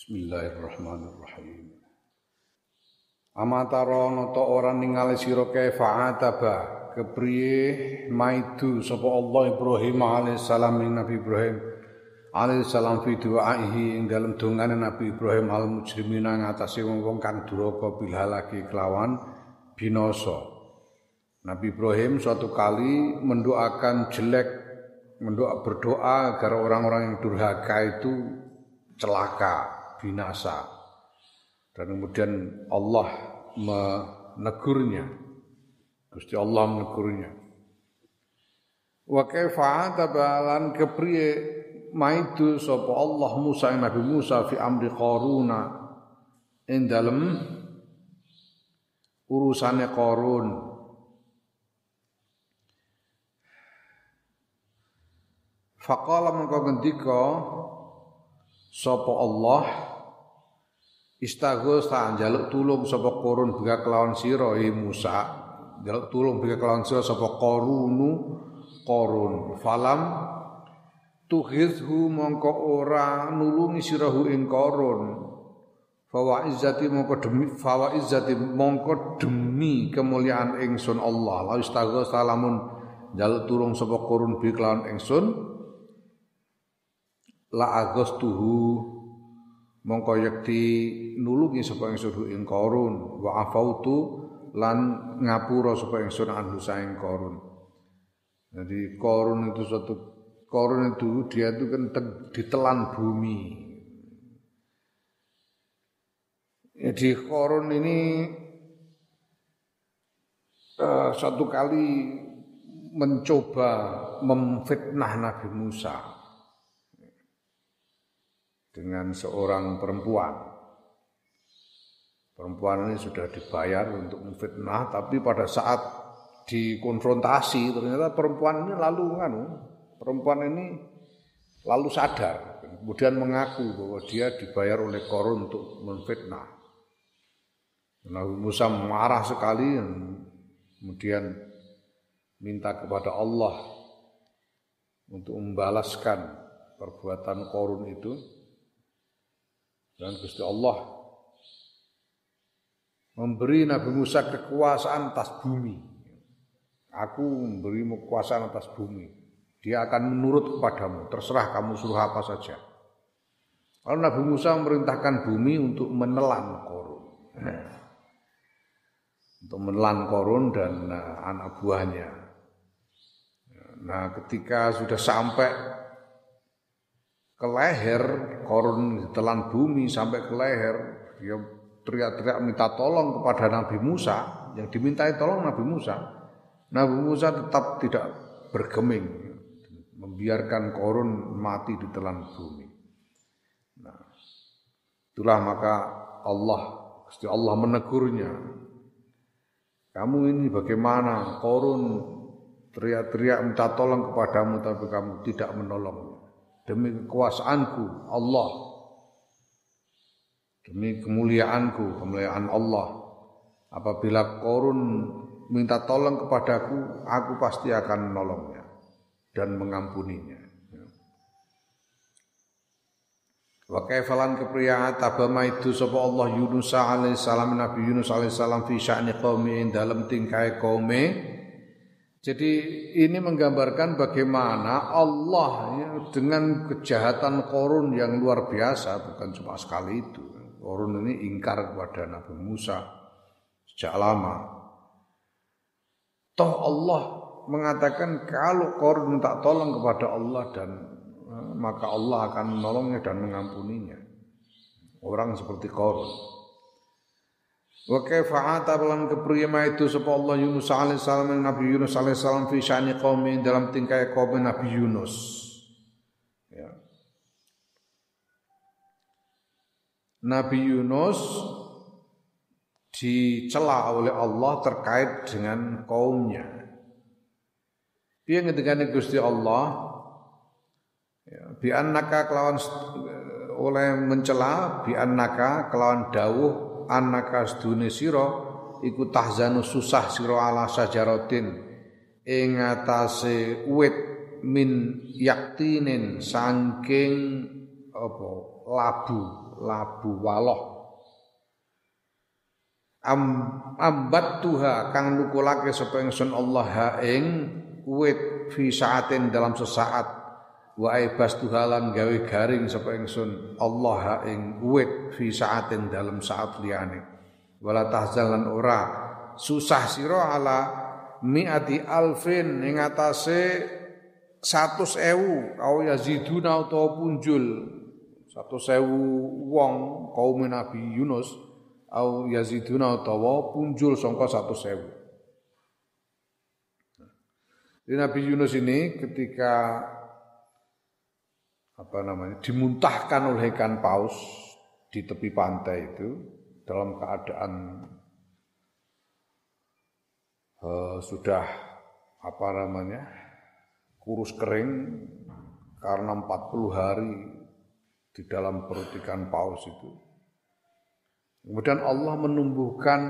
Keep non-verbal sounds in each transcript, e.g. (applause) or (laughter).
Bismillahirrahmanirrahim. Amatara nata ora ningali sira kaifa ataba kepriye maidu sapa Allah Ibrahim alaihissalam ing Nabi Ibrahim alaihissalam fi du'aihi ing dalem dongane Nabi Ibrahim al mujrimina ngatasi wong-wong kang duraka bilhalaki kelawan binasa. Nabi Ibrahim suatu kali mendoakan jelek mendoa berdoa agar orang-orang yang durhaka itu celaka, binasa. Dan kemudian Allah menegurnya. Gusti Allah menegurnya. Wa kaifa tabalan kepriye maidu sapa Allah Musa Nabi Musa fi amri Qaruna ing dalem urusane Qarun Faqala mengko ngendika sapa Allah Istaghos ta njaluk tulung sapa korun bika kelawan sira Musa. Njaluk tulung bika kelawan sira sapa korunu korun. Falam tuhizhu mongko ora nulungi sirahu ing korun. Fawa izzati mongko demi fawa izzati mongko demi kemuliaan ingsun Allah. La istaghos lamun njaluk tulung sapa korun bika kelawan ingsun la tuhu mongko yakti nulungi sapa ingsun ing korun wa afautu lan ngapura sapa ingsun anhu saing korun. Jadi korun itu suatu korun itu dia itu kan ditelan bumi. Jadi korun ini uh, satu kali mencoba memfitnah Nabi Musa dengan seorang perempuan. Perempuan ini sudah dibayar untuk memfitnah, tapi pada saat dikonfrontasi ternyata perempuan ini lalu nganu, perempuan ini lalu sadar, kemudian mengaku bahwa dia dibayar oleh korun untuk memfitnah. Nabi Musa marah sekali, kemudian minta kepada Allah untuk membalaskan perbuatan korun itu dan Gusti Allah memberi Nabi Musa kekuasaan atas bumi. Aku memberimu kekuasaan atas bumi. Dia akan menurut kepadamu, terserah kamu suruh apa saja. Lalu Nabi Musa memerintahkan bumi untuk menelan korun. Untuk menelan korun dan eh, anak buahnya. Nah ketika sudah sampai ke leher, korun ditelan bumi sampai ke leher, dia teriak-teriak minta tolong kepada Nabi Musa, yang dimintai tolong Nabi Musa. Nabi Musa tetap tidak bergeming, membiarkan korun mati ditelan bumi. Nah, itulah maka Allah, Gusti Allah menegurnya. Kamu ini bagaimana? Korun teriak-teriak minta tolong kepadamu tapi kamu tidak menolong demi kekuasaanku Allah. Demi kemuliaanku kemuliaan Allah. Apabila korun minta tolong kepadaku aku pasti akan menolongnya dan mengampuninya. Wa kaifalan kepriya tabama itu sapa Allah Yunus alaihi salam Nabi Yunus alaihi salam fi sya'ni qaumi dalam tingkai kaume jadi ini menggambarkan bagaimana Allah ya, dengan kejahatan korun yang luar biasa, bukan cuma sekali itu. Korun ini ingkar kepada Nabi Musa sejak lama. Toh Allah mengatakan kalau korun minta tolong kepada Allah dan eh, maka Allah akan menolongnya dan mengampuninya. Orang seperti korun. Wa kaifa atabalan kepriyama itu sapa Allah Yunus alaihi salam Nabi Yunus alaihi salam fi syani qaumi dalam tingkai kaum Nabi Yunus. Ya. Nabi Yunus dicela oleh Allah terkait dengan kaumnya. Dia ngendikane Gusti Allah ya, bi annaka kelawan oleh mencela bi annaka kelawan dawuh annaka sedune sira iku tahzanu susah sira ala sajaratin ing atase wit min yaktinin saking apa labu labu waloh. Am ambat tuha kang nukulake sapa ingsun Allah ha ing wit fi saatin dalam sesaat wa aibas gawe garing sapa ingsun Allah ha ing wit fi saatin dalam saat liyane. Wala tahzalan ora susah sira ala miati alfin ing atase 100.000 au yaziduna utawa punjul. 100.000 wong kaum Nabi Yunus au yaziduna utawa punjul sangka 100.000 Jadi Nabi Yunus ini ketika apa namanya dimuntahkan oleh ikan paus di tepi pantai itu dalam keadaan uh, sudah apa namanya kurus kering karena 40 hari di dalam perut ikan paus itu. Kemudian Allah menumbuhkan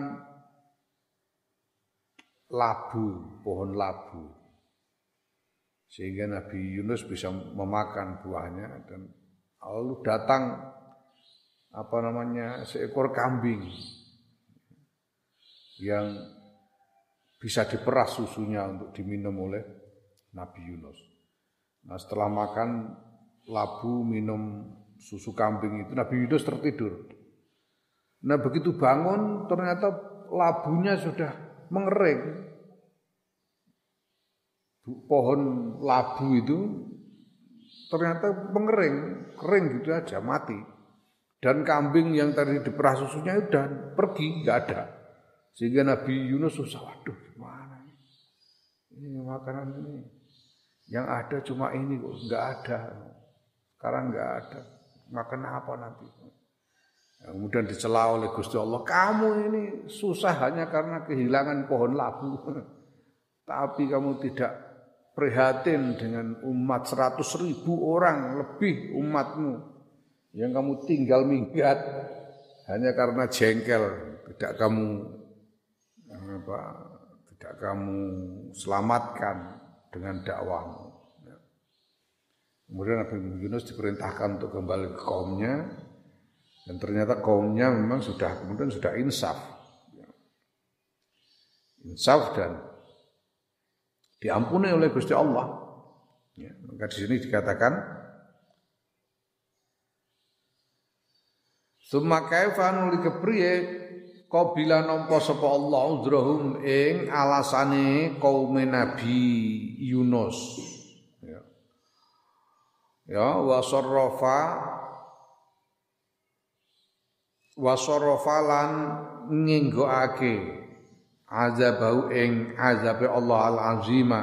labu, pohon labu sehingga Nabi Yunus bisa memakan buahnya dan lalu datang apa namanya seekor kambing yang bisa diperas susunya untuk diminum oleh Nabi Yunus. Nah setelah makan labu minum susu kambing itu Nabi Yunus tertidur. Nah begitu bangun ternyata labunya sudah mengering pohon labu itu ternyata mengering, kering gitu aja, mati. Dan kambing yang tadi diperah susunya udah pergi, nggak ada. Sehingga Nabi Yunus susah, waduh gimana ini? Ini makanan ini. Yang ada cuma ini kok, nggak ada. Sekarang nggak ada. Makan apa nanti? Kemudian dicela oleh Gusti Allah, kamu ini susah hanya karena kehilangan pohon labu. (laughs) Tapi kamu tidak prihatin dengan umat seratus ribu orang lebih umatmu yang kamu tinggal minggat hanya karena jengkel tidak kamu apa tidak kamu selamatkan dengan dakwahmu. Ya. Kemudian Nabi Yunus diperintahkan untuk kembali ke kaumnya dan ternyata kaumnya memang sudah kemudian sudah insaf. Ya. Insaf dan diampuni oleh Gusti Allah. Ya, maka di sini dikatakan Summa kaifa nuli kepriye qabila nampa sapa Allah uzrahum ing alasane kaum Nabi Yunus. Ya. Ya wa sarrafa wa sarrafa lan nginggoake azabau ing azabe Allah al azima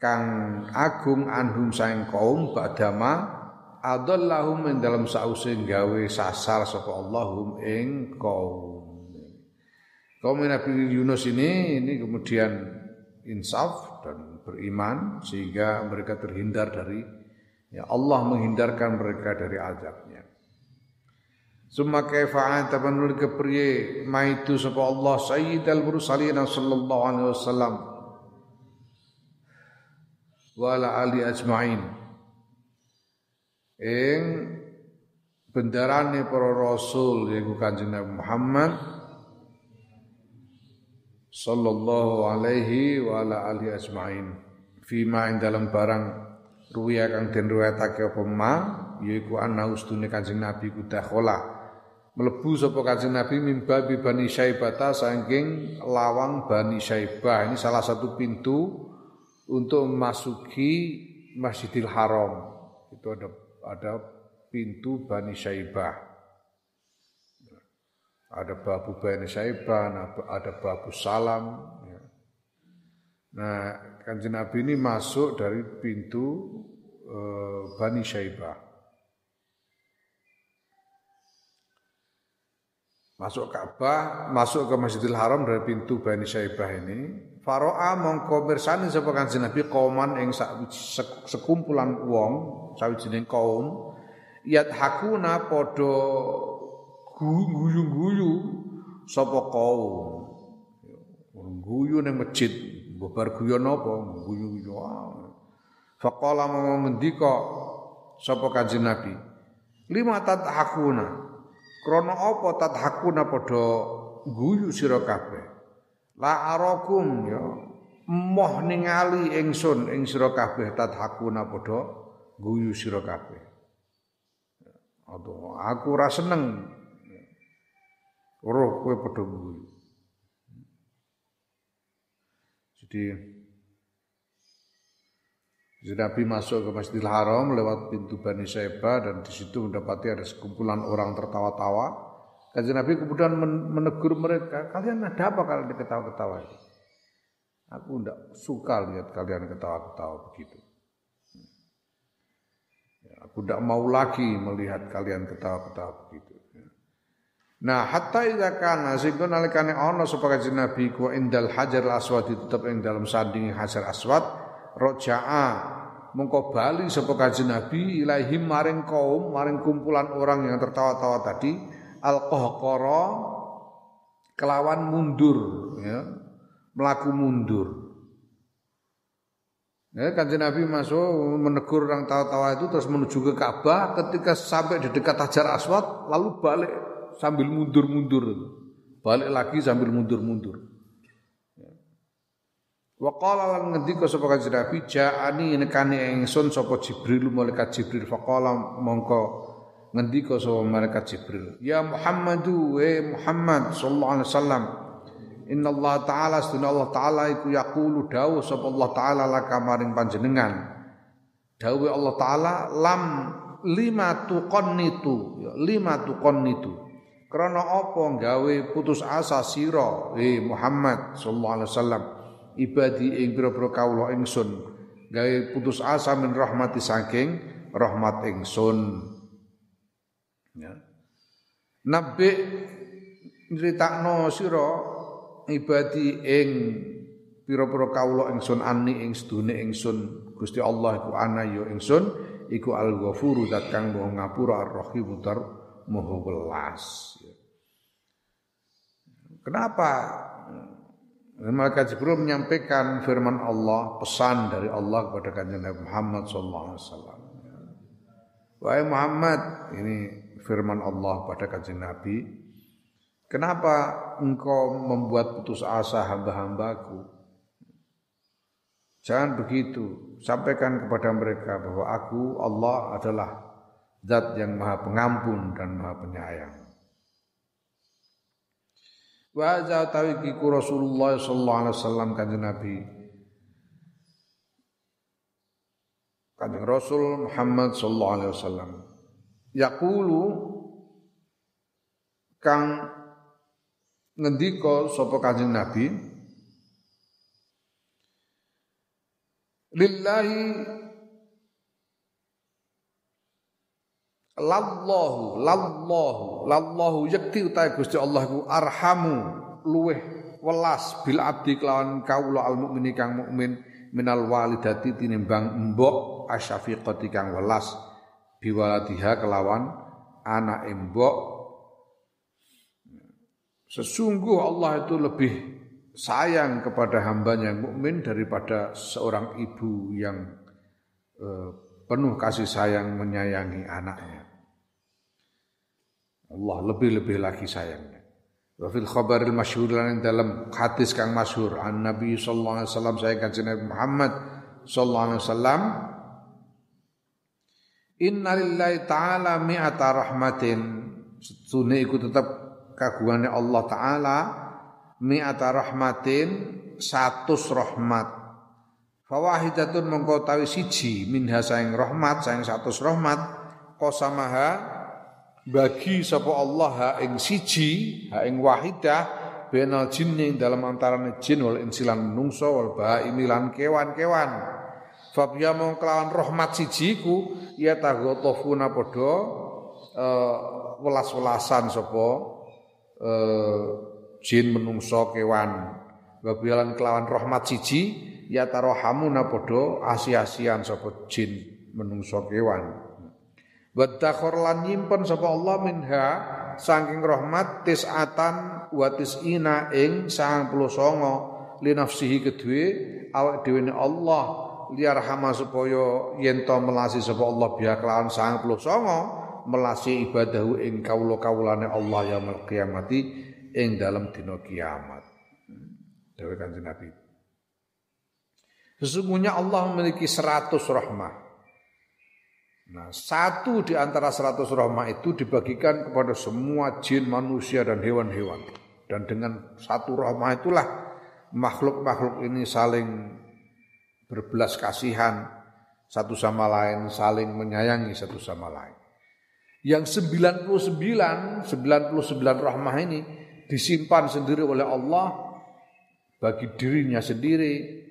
kang agung anhum saing kaum badama adallahum ing dalam sause gawe sasar sapa Allahum ing kaum. Kaum Nabi Yunus ini ini kemudian insaf dan beriman sehingga mereka terhindar dari ya Allah menghindarkan mereka dari azabnya Summa kaifa tabanul kepriye? Maitu sapa Allah sayyidal mursalin sallallahu alaihi wasallam. Wa ali ajmain. Ing bendarane para rasul yaiku Kanjeng Nabi Muhammad sallallahu alaihi wa ala ali ajmain. Fima ing dalam barang ruwiya kang den riwayatake apa ma yaiku ana ustune Kanjeng Nabi ku dakhala melebu sapa Kanjeng Nabi mimba bi Bani Syaibata saking lawang Bani Syaibah. Ini salah satu pintu untuk memasuki Masjidil Haram. Itu ada ada pintu Bani Syaibah. Ada babu Bani Syaibah, nah, ada babu Salam. Ya. Nah, Kanjeng Nabi ini masuk dari pintu uh, Bani Syaibah. Masuk Ka'bah, masuk ke Masjidil Haram dari pintu Bani Syaibah ini. Faro'a mongko mirsani sapa Kanjeng Nabi kauman ing sekumpulan wong, sawijining kaum hakuna padha guyu-guyu sapa kaum. Guyu ning masjid, bubar guyon apa? Guyu-guyu. Faqala mau ngendika sapa Kanjeng Nabi, "Lima hakuna krana apa tadhakuna padha guyu sira kabeh la arakum ya moh ningali ingsun ing sira kabeh tadhakuna padha guyu sira kabeh aku ora seneng. Roh kowe padha guyu. Jadi jadi Nabi masuk ke Masjidil Haram lewat pintu Bani Saiba dan di situ mendapati ada sekumpulan orang tertawa-tawa. Kajian Nabi kemudian menegur mereka, kalian ada apa kalian ketawa-ketawa? Aku tidak suka lihat kalian ketawa-ketawa begitu. Ya, aku tidak mau lagi melihat kalian ketawa-ketawa begitu. Nah, hatta idza kana sehingga nalikane ana sapa kanjeng Nabi ku indal hajar aswad tetep ing dalam sanding hajar aswad roja'a mengko bali sapa kanjeng Nabi ilaihim maring kaum maring kumpulan orang yang tertawa-tawa tadi alqahqara kelawan mundur ya melaku mundur Ya, kanjeng Nabi masuk menegur orang tawa-tawa itu terus menuju ke Ka'bah ketika sampai di dekat Hajar Aswad lalu balik sambil mundur-mundur. Balik lagi sambil mundur-mundur. Wa qala lan ngendika sapa kanjeng Nabi ja'ani nekani ingsun sapa Jibril malaikat Jibril. Faqala mongko ngendika sapa malaikat Jibril. Ya Muhammadu wa Muhammad sallallahu alaihi wasallam Inna Allah Ta'ala Seduna Allah Ta'ala iku yaqulu dawuh sapa Allah Ta'ala laka maring panjenengan. Dawuh Allah Ta'ala lam lima tuqannitu. Ya, lima tuqannitu. Karena apa gawe putus asa sira eh Muhammad sallallahu alaihi wasallam ibadi ing pira-pira kawula ingsun gawe putus asa min rahmati saking rahmat ingsun ya nabi nyritakno sira ibadi ing pira-pira kawula ingsun ani ing sedune ingsun Gusti Allah iku ana ya ingsun iku al-ghafuru zat kang maha ngapura ar-rahim maha welas. Kenapa? Malaikat Jibril menyampaikan firman Allah, pesan dari Allah kepada kanjeng Nabi Muhammad sallallahu alaihi wasallam. Wahai Muhammad, ini firman Allah pada kanjeng Nabi, kenapa engkau membuat putus asa hamba-hambaku? Jangan begitu, sampaikan kepada mereka bahwa aku Allah adalah zat yang maha pengampun dan maha penyayang. Wa za tawikiku Rasulullah sallallahu alaihi wasallam kanjeng Nabi. Kanjeng Rasul Muhammad sallallahu alaihi wasallam. Yaqulu kang ngendika sapa kanjeng Nabi Lillahi lallahu lallahu lallahu. Yakti utahe Gusti Allah ku arhamu. Luweh welas bil abdi kelawan kaula al mukmini kang mukmin minal walidati tinimbang mbok asyafiqati kang welas. Biwaladiha kelawan anak mbok. Sesungguh Allah itu lebih sayang kepada hambanya yang mukmin daripada seorang ibu yang eh, penuh kasih sayang menyayangi anaknya. Allah lebih-lebih lagi sayangnya. Wa fil khabaril masyhur lan dalam hadis kang masyhur an Nabi sallallahu alaihi wasallam saya kanjeng Nabi Muhammad sallallahu alaihi wasallam Inna lillahi ta'ala mi'ata rahmatin Setune iku tetap kagungane Allah ta'ala Mi'ata rahmatin Satus rahmat Fawahidatun mengkau tawi siji Minha sayang rahmat Sayang satus rahmat Qasamaha bagi sapa Allah ha ing siji ha ing wahidah benal jinni dalam antarané jin wal insilan menungso wal baimi lan kewan-kewan. Fabia mong kelawan rahmat siji ku ya tagotofuna padha uh, welas-welasan sapa uh, jin menungso kewan. Wabialan kelawan rahmat siji ya tarohamuna padha asi-asian sapa jin menungso kewan Wadakhor lan nyimpen sapa Allah minha saking rahmat tisatan wa tisina ing 99 li nafsihi kedue awak dhewe Allah liarhama supaya yen to melasi sapa Allah biya kelawan 99 melasi ibadahu ing kawula-kawulane Allah ya kiamati ing dalam dina kiamat. Dewe Kanjeng Nabi. Sesungguhnya Allah memiliki seratus rahmah. Nah, satu di antara seratus rahmah itu dibagikan kepada semua jin, manusia, dan hewan-hewan. Dan dengan satu rahmah itulah makhluk-makhluk ini saling berbelas kasihan satu sama lain, saling menyayangi satu sama lain. Yang 99, 99 rahmah ini disimpan sendiri oleh Allah bagi dirinya sendiri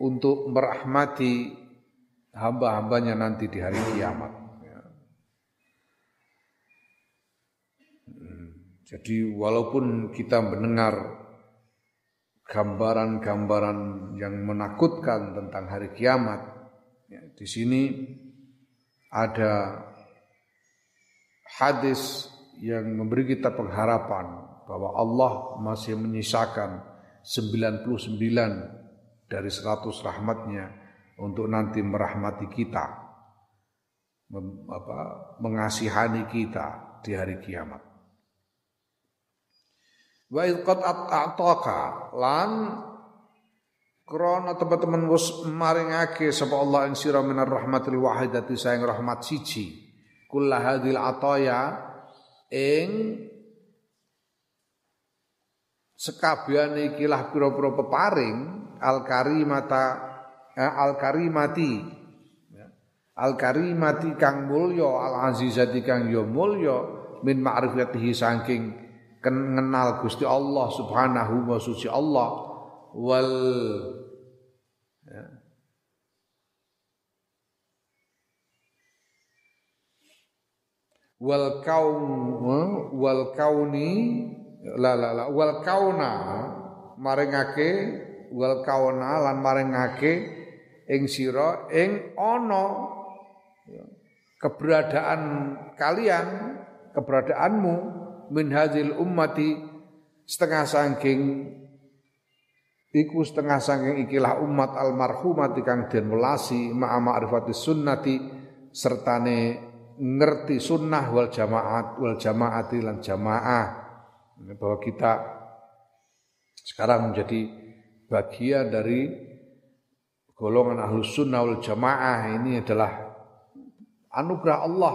untuk merahmati hamba-hambanya nanti di hari kiamat. Ya. Hmm. Jadi walaupun kita mendengar gambaran-gambaran yang menakutkan tentang hari kiamat. Ya, di sini ada hadis yang memberi kita pengharapan bahwa Allah masih menyisakan 99 dari 100 rahmatnya untuk nanti merahmati kita, mem, apa, mengasihani kita di hari kiamat. Wa qad ataka lan krana teman-teman wis maringake sapa Allah ing sira minar rahmatil wahidati sayang rahmat siji kullahadil ataya ing sekabehane ikilah pira-pira peparing al karimata eh, al karimati ya. al karimati kang mulya al azizati kang ya mulya min ma'rifatihi saking kenal Gusti Allah Subhanahu wa suci Allah wal ya. wal kaun wal kauni la la la wal kauna maringake wal kauna lan maringake ing sira ing ana keberadaan kalian keberadaanmu min ummati setengah sangking iku setengah sangking ikilah umat almarhumati kang den welasi ma'a ma'rifati sunnati sertane ngerti sunnah wal jamaat wal jamaati lan jamaah. Bahwa kita sekarang menjadi bagian dari golongan ahlus sunnah wal jamaah ini adalah anugerah Allah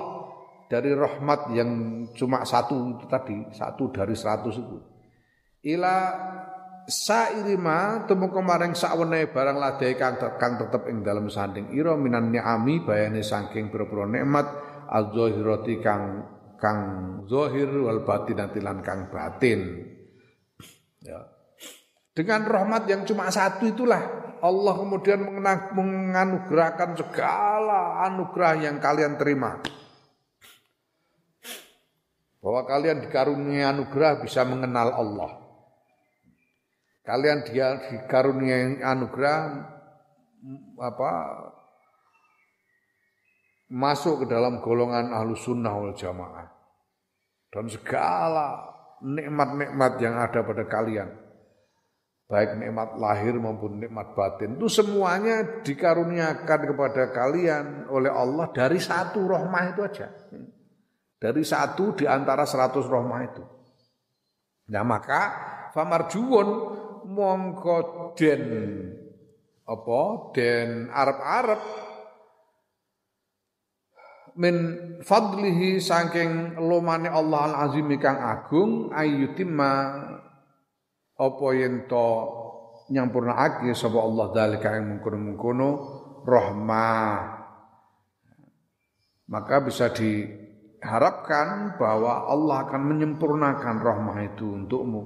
dari rahmat yang cuma satu itu tadi, satu dari seratus itu. Ila sairima temu kemarin sakwene barang ladai kang, kang tetep ing dalam sanding ira minan ni'ami bayane saking pira-pira nikmat az-zahirati kang kang zahir wal batin kang batin. Ya. Dengan rahmat yang cuma satu itulah Allah kemudian menganugerahkan segala anugerah yang kalian terima. Bahwa kalian dikaruniai anugerah bisa mengenal Allah. Kalian dia dikaruniai anugerah apa masuk ke dalam golongan ahlu sunnah wal jamaah. Dan segala nikmat-nikmat yang ada pada kalian baik nikmat lahir maupun nikmat batin itu semuanya dikaruniakan kepada kalian oleh Allah dari satu rahmah itu aja dari satu di antara seratus rohmah itu. Nah maka famarjuun mongko den apa den Arab-Arab min fadlihi saking lomane Allah al azim kang agung ayyutimma apa yen to nyampurnaake sapa Allah dalika ing mungkono-mungkono rahmah maka bisa di harapkan bahwa Allah akan menyempurnakan rahmah itu untukmu.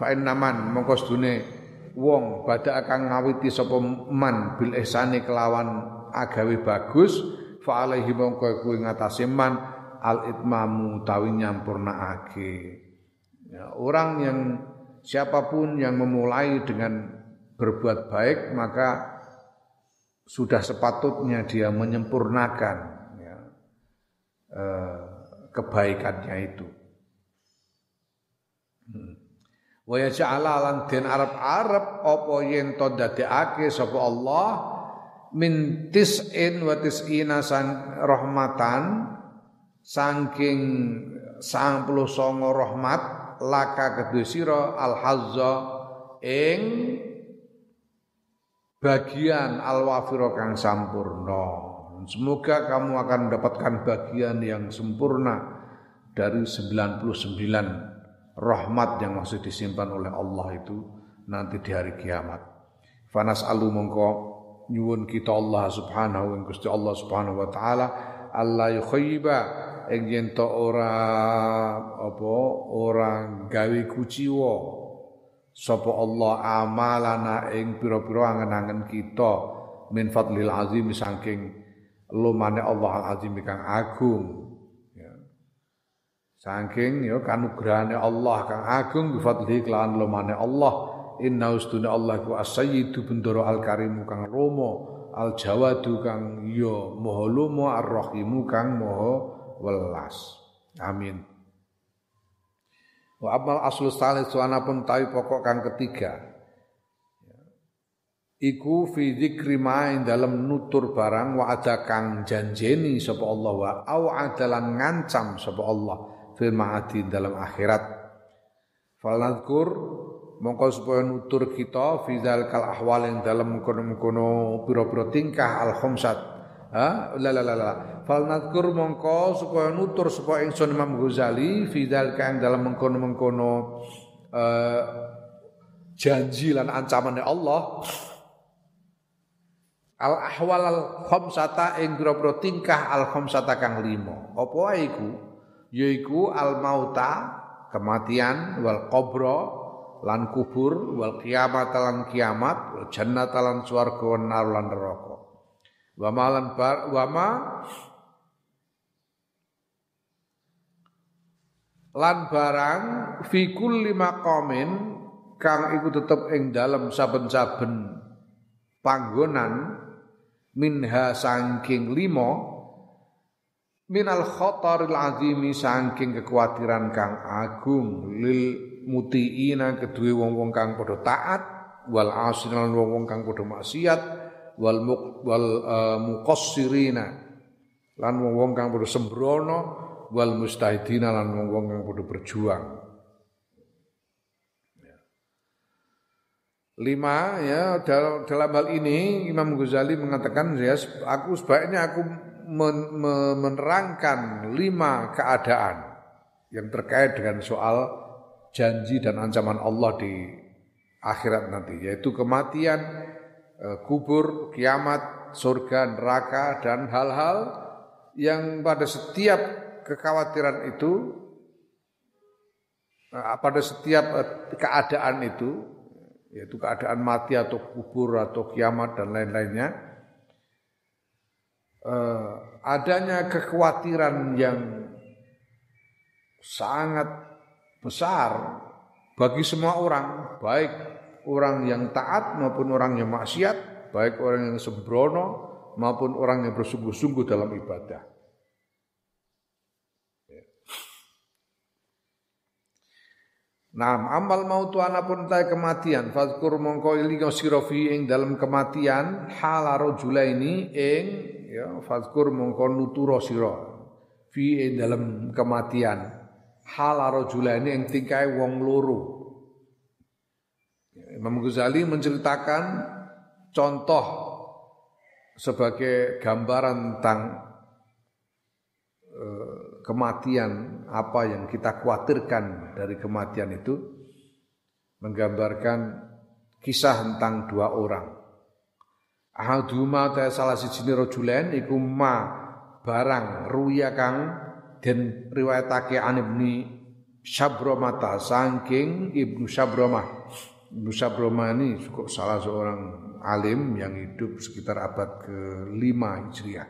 Fa innaman mongko sedune wong badha akan ngawiti sapa man bil ihsani kelawan agawe bagus fa alaihi mongko kuwi ngatasé man al itmamu tawi nyampurnaake. Ya, orang yang siapa pun yang memulai dengan berbuat baik maka sudah sepatutnya dia menyempurnakan Eh, kebaikannya itu. Hmm. Wa yaj'ala lan den Arab-Arab apa yen to dadekake sapa Allah min tis'in wa tis'ina san rahmatan saking sang puluh songo rahmat laka kedua sira? Al hazza ing bagian al wafiro kang sampurna. Semoga kamu akan mendapatkan bagian yang sempurna dari 99 rahmat yang masih disimpan oleh Allah itu nanti di hari kiamat. Fanas alu mongko nyuwun kita Allah subhanahu wa Gusti Allah subhanahu wa taala Allah yukhayyiba ing yen to ora apa ora gawe kuciwa sapa Allah amalana ing pira-pira angen-angen kita min fadlil azim saking lumane Allah al azim kang agung ya. saking ya kanugrahane Allah kang agung bi fadli kelan lumane Allah inna ustuna Allah ku as-sayyidu bendoro al karimu kang romo al jawadu kang ya maha lumo ar rahimu kang maha welas. Amin. Wa amal aslu salis suana pun tawi pokok kang ketiga. Iku fi dzikri dalam nutur barang wa ada kang janjeni sapa Allah wa au adalan ngancam sapa Allah fil ma'adi dalam akhirat. Faladkur mongko supaya nutur kita fi kal ahwal yang dalam mengkono-mengkono pira-pira tingkah al khamsat. Ha? La la la. Fal nadkur mongko supaya nutur supaya ingsun Imam Ghazali fidal kang dalam mengkono-mengkono uh, janji lan ancamannya Allah al ahwal al khamsata ing pira tingkah al khamsata kang limo apa iku yaiku al mauta kematian wal qabra lan kubur wal kiamat lan kiamat wal jannata lan swarga lan neraka wa malan bar wa ma lan barang fi kulli maqamin kang iku tetep ing dalem saben-saben panggonan minha saking limo minal khataril azimi saking kekhawatiran kang agung lil mutiina kedue wong-wong kang padha taat wal asinan wong-wong kang padha maksiat wal muk, wal muqassirina lan wong-wong kang padha sembrono wal mustahidina lan wong-wong kang padha berjuang. Ya. Lima ya dalam, dalam hal ini Imam Ghazali mengatakan ya aku sebaiknya aku men, menerangkan lima keadaan yang terkait dengan soal janji dan ancaman Allah di akhirat nanti yaitu kematian, kubur, kiamat, surga, neraka dan hal-hal yang pada setiap kekhawatiran itu eh, pada setiap eh, keadaan itu yaitu keadaan mati atau kubur atau kiamat dan lain-lainnya eh, adanya kekhawatiran yang sangat besar bagi semua orang baik orang yang taat maupun orang yang maksiat baik orang yang sembrono maupun orang yang bersungguh-sungguh dalam ibadah Nah, amal mautu anapun ta kematian, fazkur mongko ilinga sira ing dalam kematian halaro ini ing ya fazkur mongko nuturo sira fi ing dalam kematian halaro ini ing tingkai wong loro. Imam Ghazali menceritakan contoh sebagai gambaran tentang uh, kematian apa yang kita khawatirkan dari kematian itu menggambarkan kisah tentang dua orang. Ahaduma ta salah siji rajulen iku ma barang ruya kang den riwayatake an Ibnu Syabramata saking Ibnu Syabramah. Ibnu Syabramah ini salah seorang alim yang hidup sekitar abad ke-5 Hijriah.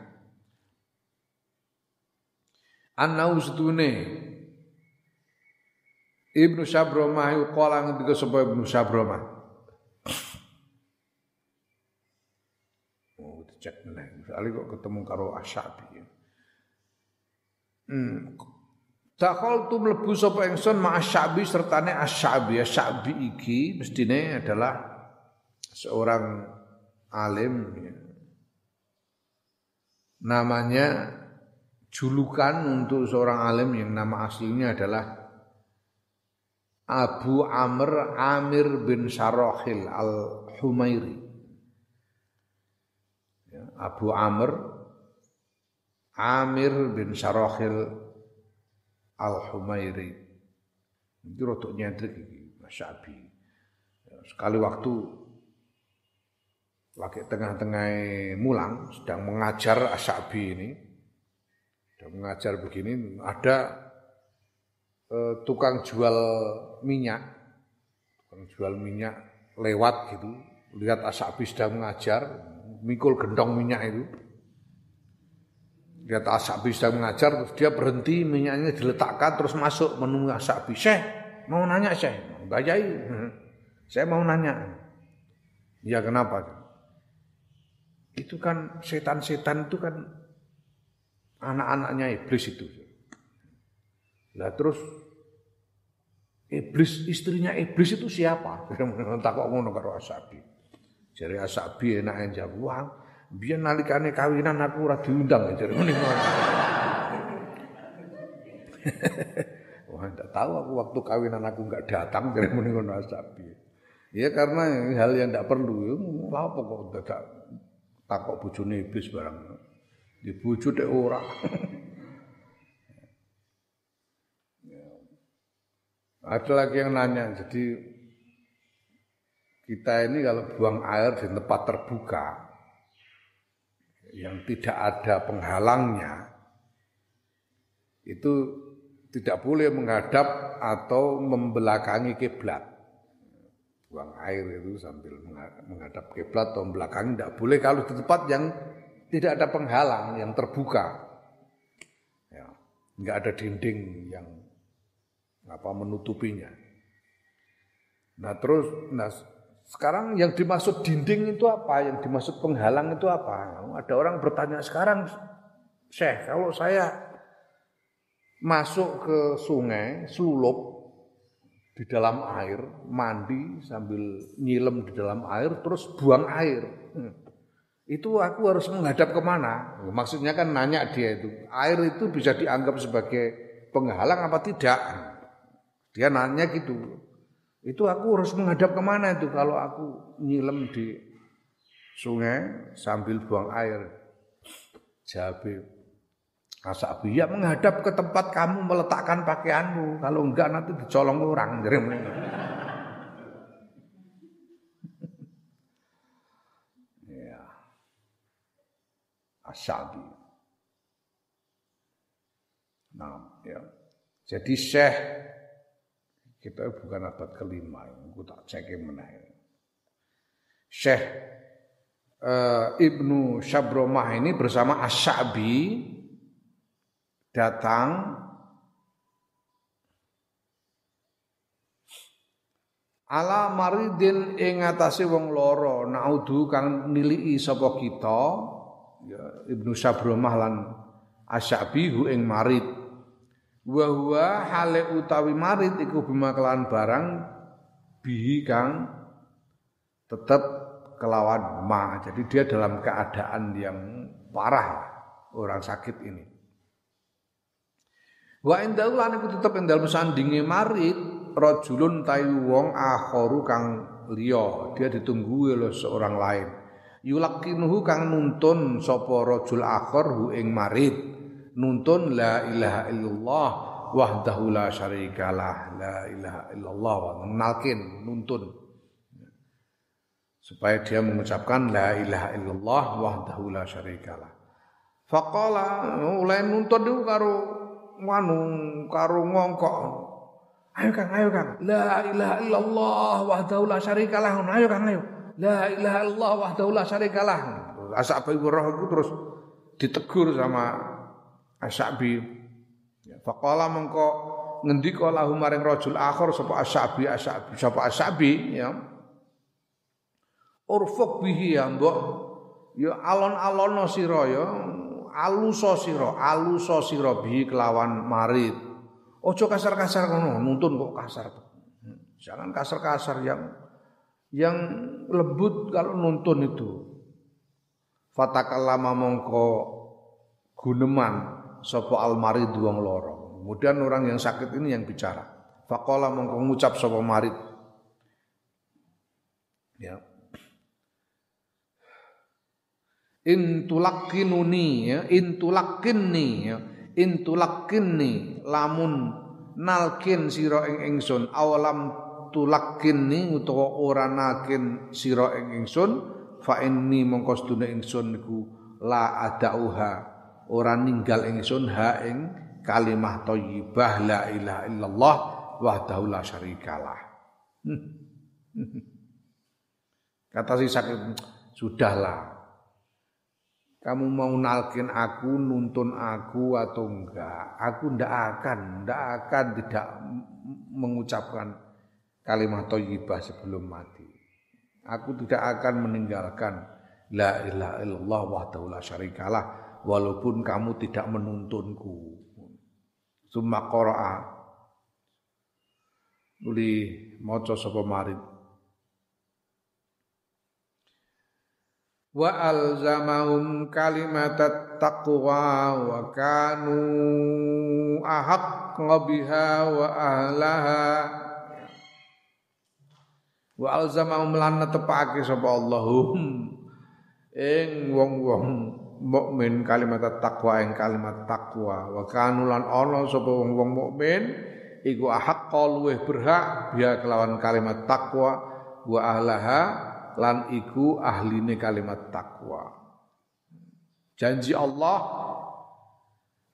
Anau setune Ibnu Sabromah iku kala ngendika sapa Ibnu Sabromah. Oh, dicek meneh. Soale kok ketemu karo Asyabi. Hmm. Dakhal tu mlebu sapa ingsun ma Asyabi sertane Asyabi. Asyabi iki mestine adalah seorang alim ya. namanya julukan untuk seorang alim yang nama aslinya adalah Abu Amr Amir bin Sarohil al-Humairi. Ya, Abu Amr Amir bin Sarohil al-Humairi. Itu rotok nyentrik ini, Abi. Ya, sekali waktu lagi tengah-tengah mulang sedang mengajar Asyabi ini sedang mengajar begini ada eh, tukang jual minyak tukang jual minyak lewat gitu lihat Asyabi sedang mengajar mikul gendong minyak itu lihat Asyabi sedang mengajar terus dia berhenti minyaknya diletakkan terus masuk menunggu Asyabi Syekh mau nanya Syekh Bayai (laughs) saya mau nanya ya kenapa itu kan setan-setan itu kan anak-anaknya iblis itu. Lah terus iblis istrinya iblis itu siapa? (laughs) Tak kok ngono karo Asabi. Jare Asabi enak yang jawab, "Wah, biar nalikane kawinan aku ora diundang." Jare (laughs) ngene. Wah, enggak tahu aku waktu kawinan aku enggak datang jare ngono Asabi. Ya karena hal yang enggak perlu, apa kok dadak takok bojone iblis barang. Di bojo dek ora. (laughs) Ada lagi yang nanya, jadi kita ini kalau buang air di tempat terbuka yang tidak ada penghalangnya, itu tidak boleh menghadap atau membelakangi kiblat. Buang air itu sambil menghadap kiblat atau belakang tidak boleh. Kalau di tempat yang tidak ada penghalang yang terbuka ya nggak ada dinding yang apa menutupinya. Nah terus nah sekarang yang dimaksud dinding itu apa yang dimaksud penghalang itu apa ada orang bertanya sekarang Syekh kalau saya masuk ke sungai selulup di dalam air, mandi sambil nyilem di dalam air, terus buang air. Hmm. Itu aku harus menghadap ke mana? Maksudnya kan nanya dia itu, air itu bisa dianggap sebagai penghalang apa tidak? Dia nanya gitu. Itu aku harus menghadap ke mana itu kalau aku nyilem di sungai sambil buang air? Jawab Asabi ya menghadap ke tempat kamu meletakkan pakaianmu. Kalau enggak nanti dicolong orang. (laughs) Ya. Asabi. Nah, ya. Jadi Syekh kita bukan abad kelima, aku tak cek mana. Syekh uh, Ibnu Syabromah ini bersama Asyabi datang. Ala maridin ing atase wong loro naudu kang nilii sapa kita. Ya Ibnu Sabromah lan Asyabi ing marid wa huwa hale utawi marid iku bima barang bihi kang tetap kelawan ma. Jadi dia dalam keadaan yang parah orang sakit ini. Wa indahu lan iku tetep ing dalem sandinge marit rajulun tayu wong akharu kang liya. Dia ditunggu oleh seorang lain. Yulakinuhu kang nuntun sapa rajul akhar hu ing marit nuntun la ilaha illallah wahdahu la syarikalah la ilaha illallah nalkin nuntun supaya dia mengucapkan la ilaha illallah wahdahu la syarikalah faqala mulai nuntun itu karo nganu karo ngongkok. Ayo Kang, ayo Kang. La ilaha illallah wahdahu la syarikalah. Ayo Kang, ayo. La ilaha illallah wahdahu la syarikalah. Ashabi roh itu terus ditegur sama Ashabi. Ya, faqala mengko ngendika lahu maring rajul akhir sapa Ashabi Ashabi sapa Ashabi ya. Urfuk bihi ya mbok. Ya alon-alon sira ya. Aluso sira aluso sira bi kelawan marit. Ojo kasar-kasar ngono nuntun kok kasar. Jangan kasar-kasar yang yang lembut kalau nuntun itu. Fatakallama mongko guneman sapa almarid wong loro. Kemudian orang yang sakit ini yang bicara. Faqala mongko ngucap sapa marid. Ya. Intulakinuni ya, intulakinni ya, intulakinni lamun nalkin sira ing ingsun awalam tulakinni utawa ora nalkin sira ing ingsun fa inni mongko sedune ingsun niku la adauha ora ninggal ingsun ha ing kalimah thayyibah la ilaha illallah wahdahu la syarikalah. (laughs) Kata si sakit, sudahlah. Kamu mau nalkin aku, nuntun aku atau enggak? Aku ndak akan, ndak akan tidak mengucapkan kalimat thayyibah sebelum mati. Aku tidak akan meninggalkan la ilaha illallah wahdahu la syarikalah walaupun kamu tidak menuntunku. Summa qara'a. Uli maca sapa marid. Wa alzamahum kalimat taqwa wa kanu ahaqqa biha wa ahlaha. Wa alzamahum lan netepake sapa Allahum. Ing wong-wong mukmin kalimat takwa ing kalimat takwa wa kanu lan ana sapa wong-wong mukmin iku ahaqqa luweh berhak biya kelawan kalimat takwa wa ahlaha lan iku ahline kalimat takwa janji Allah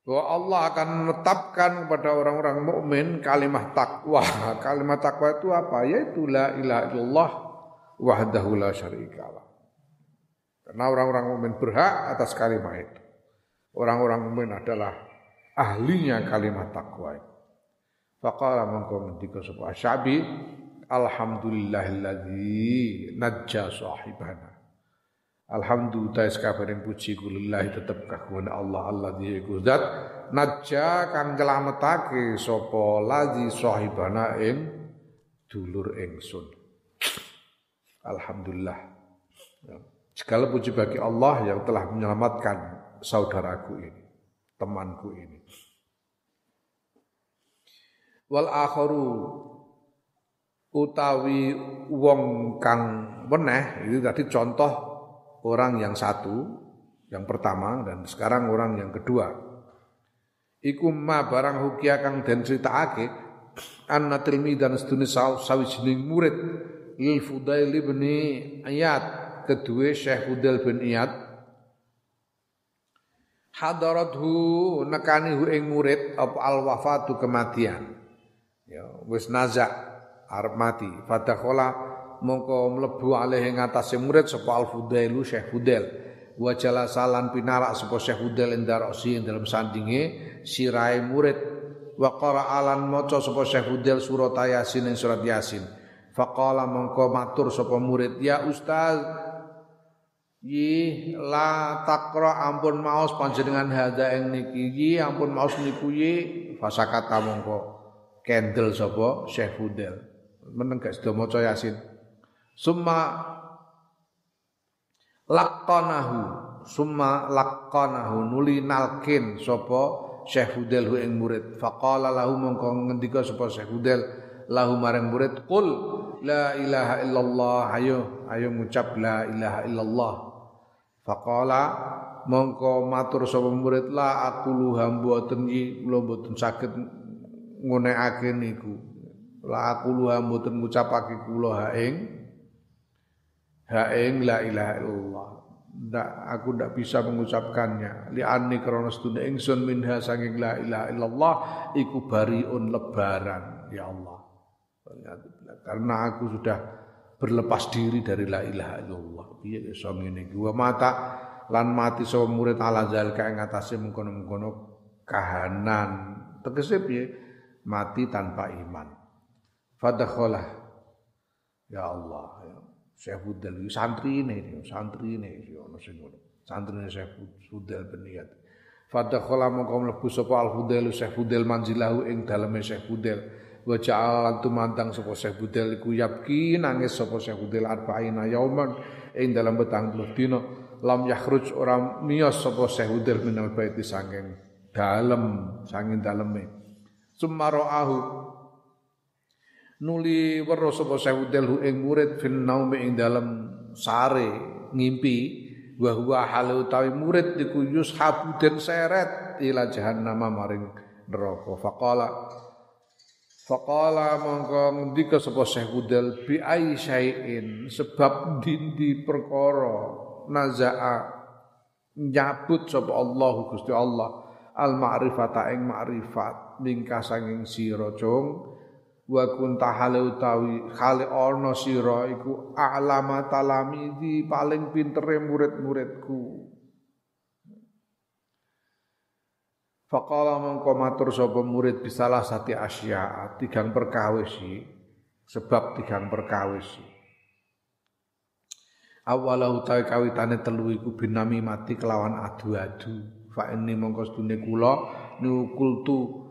bahwa Allah akan menetapkan kepada orang-orang mukmin kalimat takwa. (laughs) Kalimat takwa itu apa? Yaitu la ilaha illallah wahdahu la syarikalah. Karena orang-orang mukmin berhak atas kalimat itu. Orang-orang mukmin adalah ahlinya kalimat takwa itu. Faqala mengko ngendika sapa Asyabi Alhamdulillahilladzi najja sahibana. Alhamdulillah sekabaring puji kulillahi tetep kagungan Allah Allah zat najja kang nyelametake sapa lazi sahibana ing dulur ingsun. Alhamdulillah. Ya. Segala puji bagi Allah yang telah menyelamatkan saudaraku ini, temanku ini. Wal akharu utawi wong kang weneh itu tadi contoh orang yang satu, yang pertama dan sekarang orang yang kedua. Iku ma barang hukia kang den critakake anna tilmi dan sedune sawijining murid lil Fudail bin Ayat kedua Syekh Hudal bin Iyad. Hadarathu nekani hu ing murid apa al wafatu kematian. Ya wis nazak arep mati. Fadakhala mongko mlebu alih ing atase murid sapa al Fudailu Syekh Hudal wa salan pinarak sapa Syekh Hudal endarosi ing dalam sandinge sirai murid. Wa qara'alan maca sapa Syekh Hudal surat Yasin ing surat Yasin. Faqala mongko matur sapa murid ya ustaz Yi la takra ampun maos panjenengan hadza ing niki yi ampun maos niku yi fasakata mongko kendel sapa Syekh Fudel. Meneng gak sedo maca Yasin. Summa laqanahu summa laqanahu nuli nalkin sapa Syekh Fudel ing murid. Faqala lahu mongko ngendika sapa Syekh Fudel lahu marang murid qul la ilaha illallah ayo ayo ngucap la ilaha illallah Faqala mongko matur sapa murid la aku luha mboten iki kula mboten saged ngunekake niku. La aku luha mboten ngucapake kula ha ing ha ing la ilaha illallah. Ndak aku ndak bisa mengucapkannya. Li anni krana sedune ingsun minha saking la ilaha illallah iku bariun lebaran ya Allah. Karena aku sudah berlepas diri dari la ilaha illallah. Piye iso ngene iki? Wa mata lan mati sapa murid ala zalika ing atase mengkono-mengkono kahanan. Tegese piye? Mati tanpa iman. Fadakhalah. Ya Allah, ya. Syekh Hudal santri ini, santri ini, ono sing ngono. Santri ini Syekh Hudal beniat. Fadakhala mongko mlebu sapa Al Hudal Syekh Hudal manzilahu ing daleme Syekh wa ja'al tumandang sapa Syekh Budel iku yabki nangis sapa Syekh Budel arba'ina yauman. Ing dalam betang puluh dina lam yakhruj ora miyos sapa sehudil minal baiti sanging dalem sanging daleme. Summa ra'ahu nuli weruh sapa sehudil ing murid fil naumi ing dalem sare ngimpi wa huwa halu utawi murid iku yushabu den seret ila jahannam maring neraka. Faqala Faqala mongko ngendika sapa Syekh Budal bi ai syai'in sebab dindi perkara nazaa nyabut sapa Allah Gusti Allah al ma'rifata ing ma'rifat mingka sanging sira cung. Wa kunta hale utawi khali ana sira iku a'lama paling pintere murid-muridku Faqala mongko matur sapa murid bisalah sati asya tigang perkawis sebab tigang perkawis Awala utawi kawitane telu iku binami mati kelawan adu-adu. Fa ini mongko sedune kula nukultu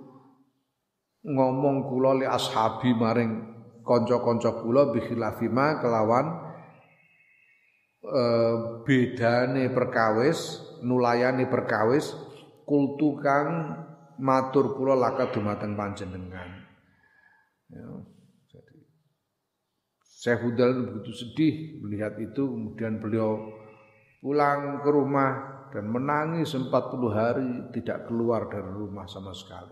ngomong kula li ashabi maring kanca-kanca kula bikhilafima kelawan e, bedane perkawis nulayani perkawis kultu kang matur kula laka dumateng panjenengan. Ya, jadi Syekh Hudal begitu sedih melihat itu kemudian beliau pulang ke rumah dan menangis 40 hari tidak keluar dari rumah sama sekali.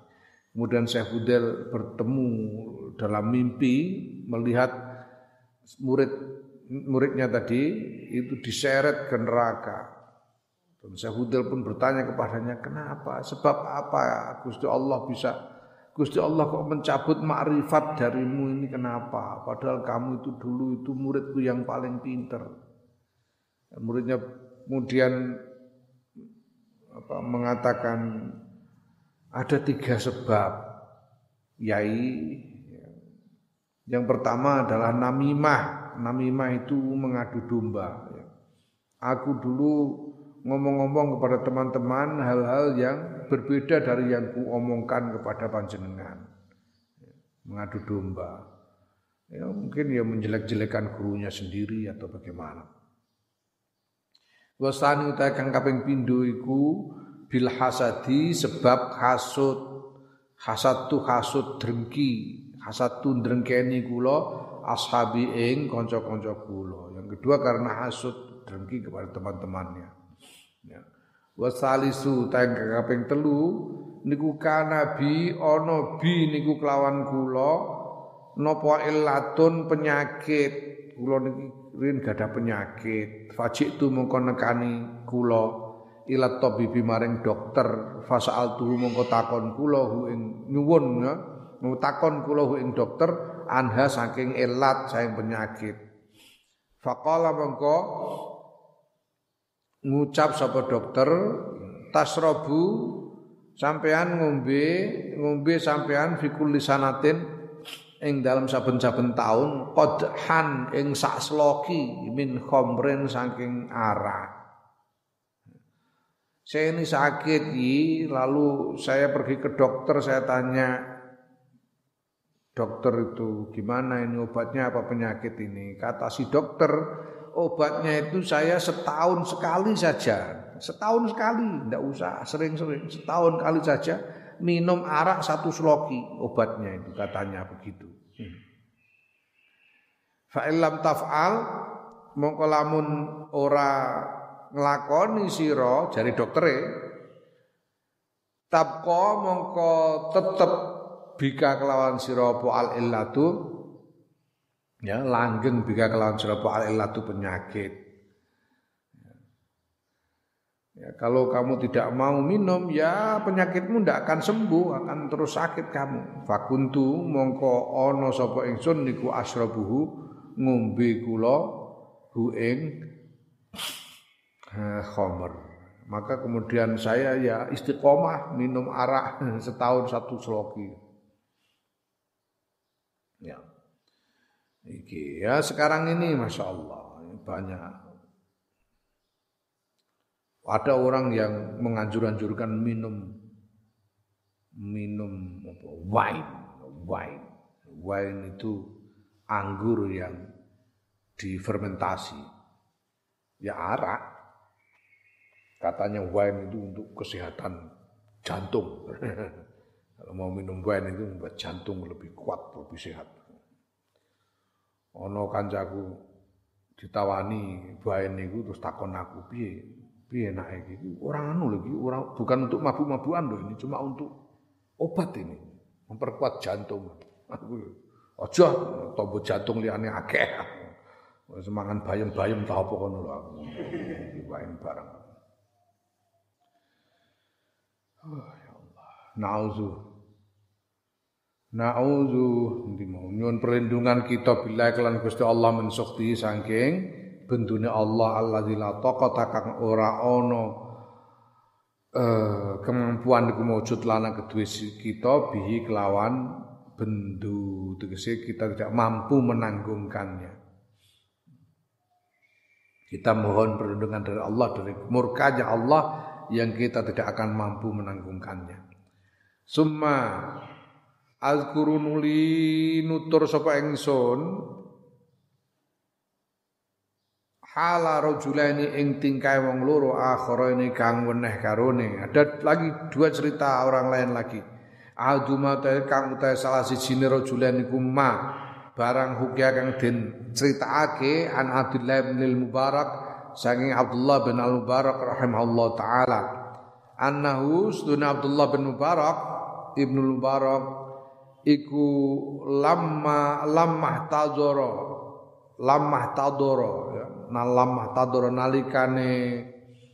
Kemudian Syekh Hudal bertemu dalam mimpi melihat murid muridnya tadi itu diseret ke neraka dan Syahudil pun bertanya kepadanya, kenapa? Sebab apa Gusti Allah bisa Gusti Allah kok mencabut makrifat darimu ini kenapa? Padahal kamu itu dulu itu muridku yang paling pinter. Dan muridnya kemudian apa, mengatakan ada tiga sebab. Yai yang pertama adalah namimah. Namimah itu mengadu domba. Aku dulu ngomong-ngomong kepada teman-teman hal-hal yang berbeda dari yang ku omongkan kepada panjenengan. Mengadu domba. Ya, mungkin ya menjelek-jelekan gurunya sendiri atau bagaimana. Wasani utai kang kaping pindho iku bil hasadi sebab hasud. Hasad tu hasud drengki. Hasad tu drengkeni kula ashabi ing kanca-kanca kula. Yang kedua karena hasud drengki kepada teman-temannya. Ya. Wasalisu tang kaping telu niku kana bi ana bi niku kelawan kula napa illatun penyakit. Kula niki rin gadah penyakit. Fajik tu mongko nekani kula ilat tabibi maring dokter. Fasal tu mongko takon kula hu ing nyuwun ya. Takon kula hu ing dokter anha saking ilat saking penyakit. Faqala mongko ngucap sapa dokter tasrobu sampean ngombe ngombe sampean fikul lisanatin ing dalam saben-saben taun qadhan ing sak sloki min khamrin saking arak saya ini sakit yi, lalu saya pergi ke dokter saya tanya dokter itu gimana ini obatnya apa penyakit ini? Kata si dokter obatnya itu saya setahun sekali saja. Setahun sekali, tidak usah sering-sering. Setahun kali saja minum arak satu sloki obatnya itu katanya begitu. Hmm. Fa'ilam taf'al mongko lamun ora nglakoni sira jari doktere tabqa mongko tetep bika kelawan sira apa al illatu ya langgeng bika kelawan sira al illatu penyakit. Ya, kalau kamu tidak mau minum ya penyakitmu tidak akan sembuh akan terus sakit kamu. Fakuntu mongko ono sapa ingsun niku asrabuhu ngombe kula hu ing khamr maka kemudian saya ya istiqomah minum arak (laughs) setahun satu sloki ya Iki ya sekarang ini masya Allah banyak. Ada orang yang menganjur-anjurkan minum minum apa, wine, wine, wine itu anggur yang difermentasi, ya arak, Katanya wine itu untuk kesehatan jantung. (laughs) Kalau mau minum wine itu membuat jantung lebih kuat, lebih sehat. Ono kancaku ditawani wine itu terus takon aku piye? Piye enak iki? Orang anu lagi orang bukan untuk mabuk-mabukan loh ini cuma untuk obat ini memperkuat jantung aku aja tombol jantung liane akeh. Semangan bayem-bayem tau apa kono lho aku. Wine barang Oh, ya Allah. Nauzu. Mau nyuwun perlindungan kita bila kelan Gusti Allah men sukti saking bendune Allah Allah la taqata kang ora ana eh, kemampuan iku maujud lana kedue kita bihi kelawan bendu tegese kita tidak mampu menanggungkannya kita mohon perlindungan dari Allah dari murkanya Allah yang kita tidak akan mampu menanggungkannya. Summa azkuru nuli nutur sapa ingsun hala rajulaini ing tingkai wong loro akhirane kang weneh karone. Ada lagi dua cerita orang lain lagi. Aduma kang utahe salah siji rajulaini kuma barang hukia kang den critakake an Abdullah bin Mubarak saking Abdullah bin Al Mubarak rahimahullah taala annahu sunna Abdullah bin Mubarak Ibnu Mubarak iku lamma tadoro. Lamma tadoro ya. Nah lamma tadoro nalikane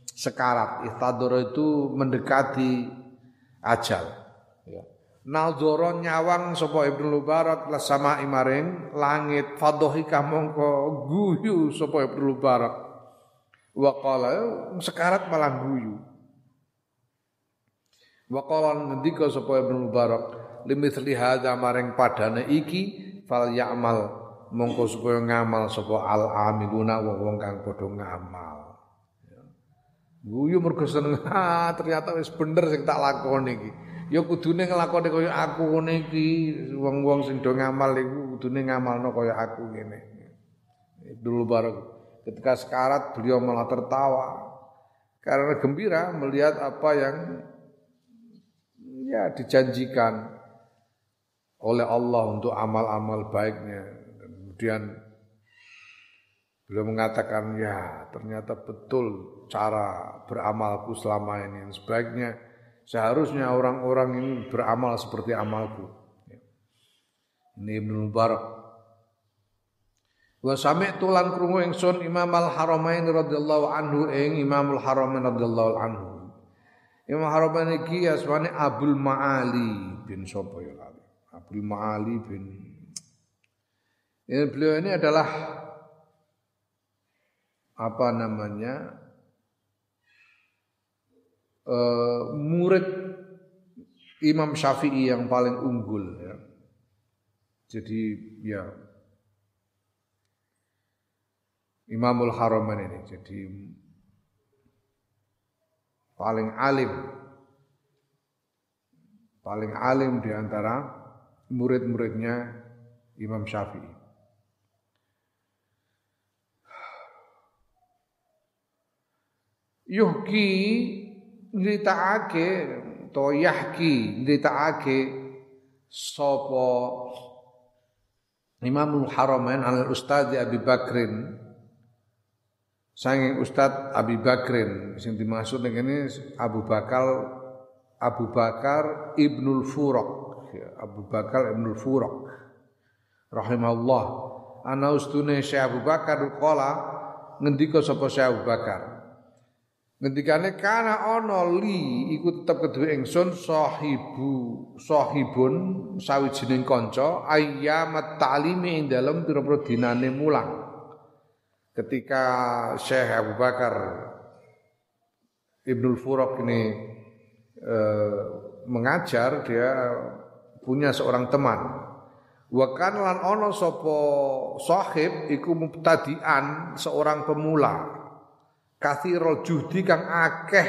sekarat. Ihtadoro itu mendekati ajal ya. Nadzara nyawang sapa Ibnu Mubarak sama imaring langit fadhika mongko guyu sapa Ibnu Mubarak? Wa qala sekarat malah guyu. Wa qala ngendika sapa Ibnu Mubarak limithli hadza maring padane iki fal ya'mal mongko supaya ngamal sapa al amiluna wong-wong kang padha ngamal. Guyu mergo seneng (laughs) ternyata wis bener sing tak lakoni iki. Ya kudune nglakoni kaya aku ngene iki, wong-wong sing do ngamal iku kudune ngamalno kaya aku ngene. Dulu bareng Ketika sekarat beliau malah tertawa karena gembira melihat apa yang ya dijanjikan oleh Allah untuk amal-amal baiknya. Kemudian beliau mengatakan ya ternyata betul cara beramalku selama ini. Sebaiknya seharusnya orang-orang ini beramal seperti amalku. Ini Ibnu Mubarak Wa sami'tu lan krungu ingsun Imam Al-Haramain radhiyallahu anhu ing Imamul Haramain radhiyallahu anhu. Imam Haramain iki asmane Abdul Ma'ali bin sapa ya Abdul Ma'ali bin ini beliau ini adalah apa namanya uh, murid Imam Syafi'i yang paling unggul ya. Jadi ya Imamul Haramain ini jadi paling alim paling alim di antara murid-muridnya Imam Syafi'i. Yuhki nyritakake to yahki nyritakake sapa Imamul Haramain al Ustadz Abi Bakrin Sanging Ustadz Abi Bakrin sing dimaksud ini Abu Bakar Abu Bakar Ibnul Furok ya, Abu Bakar Ibnul Furok rahimahullah. Ana ustune Syekh Abu Bakar qala ngendika sapa Syekh Abu Bakar? Ngendikane kana ana li iku tetep kedue ingsun sahibu sahibun sawijining kanca ayyamat ta'limi ing dalem pira-pira dinane mulang. Ketika Syekh Abu Bakar Ibnul Furok ini eh, mengajar dia punya seorang teman. Wa kan lan ono sapa sahib iku mubtadian seorang pemula. Kathirul juhdi kang akeh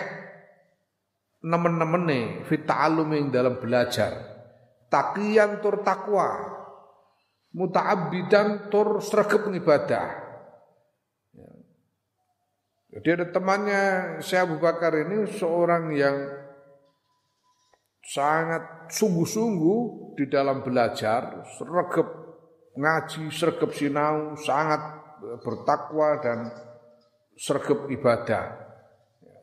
nemen-nemene fit ta'allumi dalam belajar. Taqiyan tur takwa muta'abbidan tur sregep ibadah. Jadi ada temannya Syekh Abu Bakar ini seorang yang sangat sungguh-sungguh di dalam belajar, sergap ngaji, sergap sinau, sangat bertakwa dan sergap ibadah.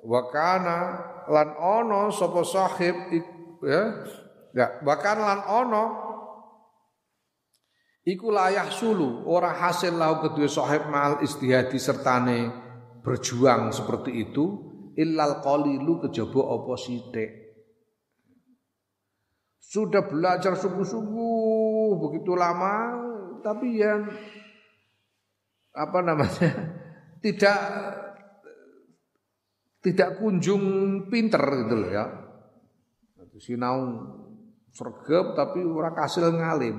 Wakana lan ono sapa sahib ya ya bahkan lan ono iku layah sulu ora hasil lau kedua sahib mal istihadi sertane berjuang seperti itu illal qalilu kejaba apa sithik sudah belajar sungguh-sungguh begitu lama tapi yang apa namanya tidak tidak kunjung pinter gitu loh ya. Sinau sergap tapi orang kasil ngalim.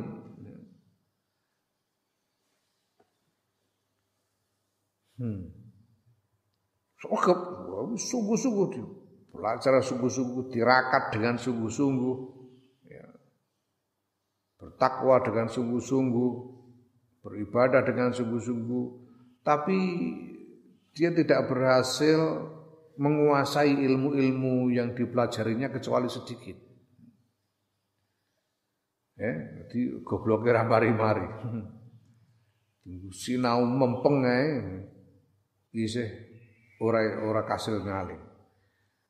Hmm. Sergap, sungguh-sungguh belajar sungguh-sungguh, tirakat dengan sungguh-sungguh bertakwa dengan sungguh-sungguh, beribadah dengan sungguh-sungguh, tapi dia tidak berhasil menguasai ilmu-ilmu yang dipelajarinya kecuali sedikit. Ya, jadi gobloknya mari-mari. Sinau mempeng ae isih ora ora kasil ngalim.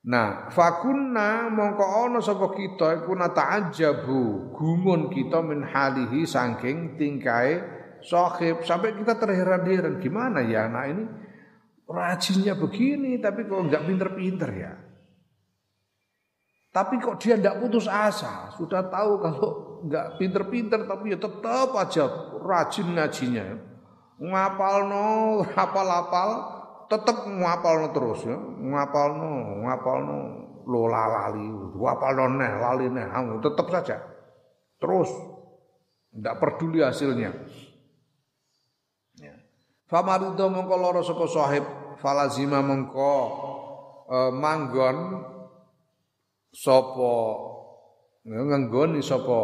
Nah, fakunna mongko ana sapa kita iku nata'ajjabu, gumun kita min halihi saking tingkai sahib sampai kita terheran-heran gimana ya anak ini rajinnya begini tapi kok enggak pinter-pinter ya. Tapi kok dia enggak putus asa, sudah tahu kalau enggak pinter-pinter tapi ya tetap aja rajin ngajinya. Ngapal no, hafal-hafal, tetap ngapalno terus ya. Ngapalno ngapalno. Lo lali ngapalno neh lali neh. Tetap saja. Terus. Tidak peduli hasilnya. Ya. Famarido mongko loro sapa sahib falazima mongko e, manggon sapa ngenggoni sapa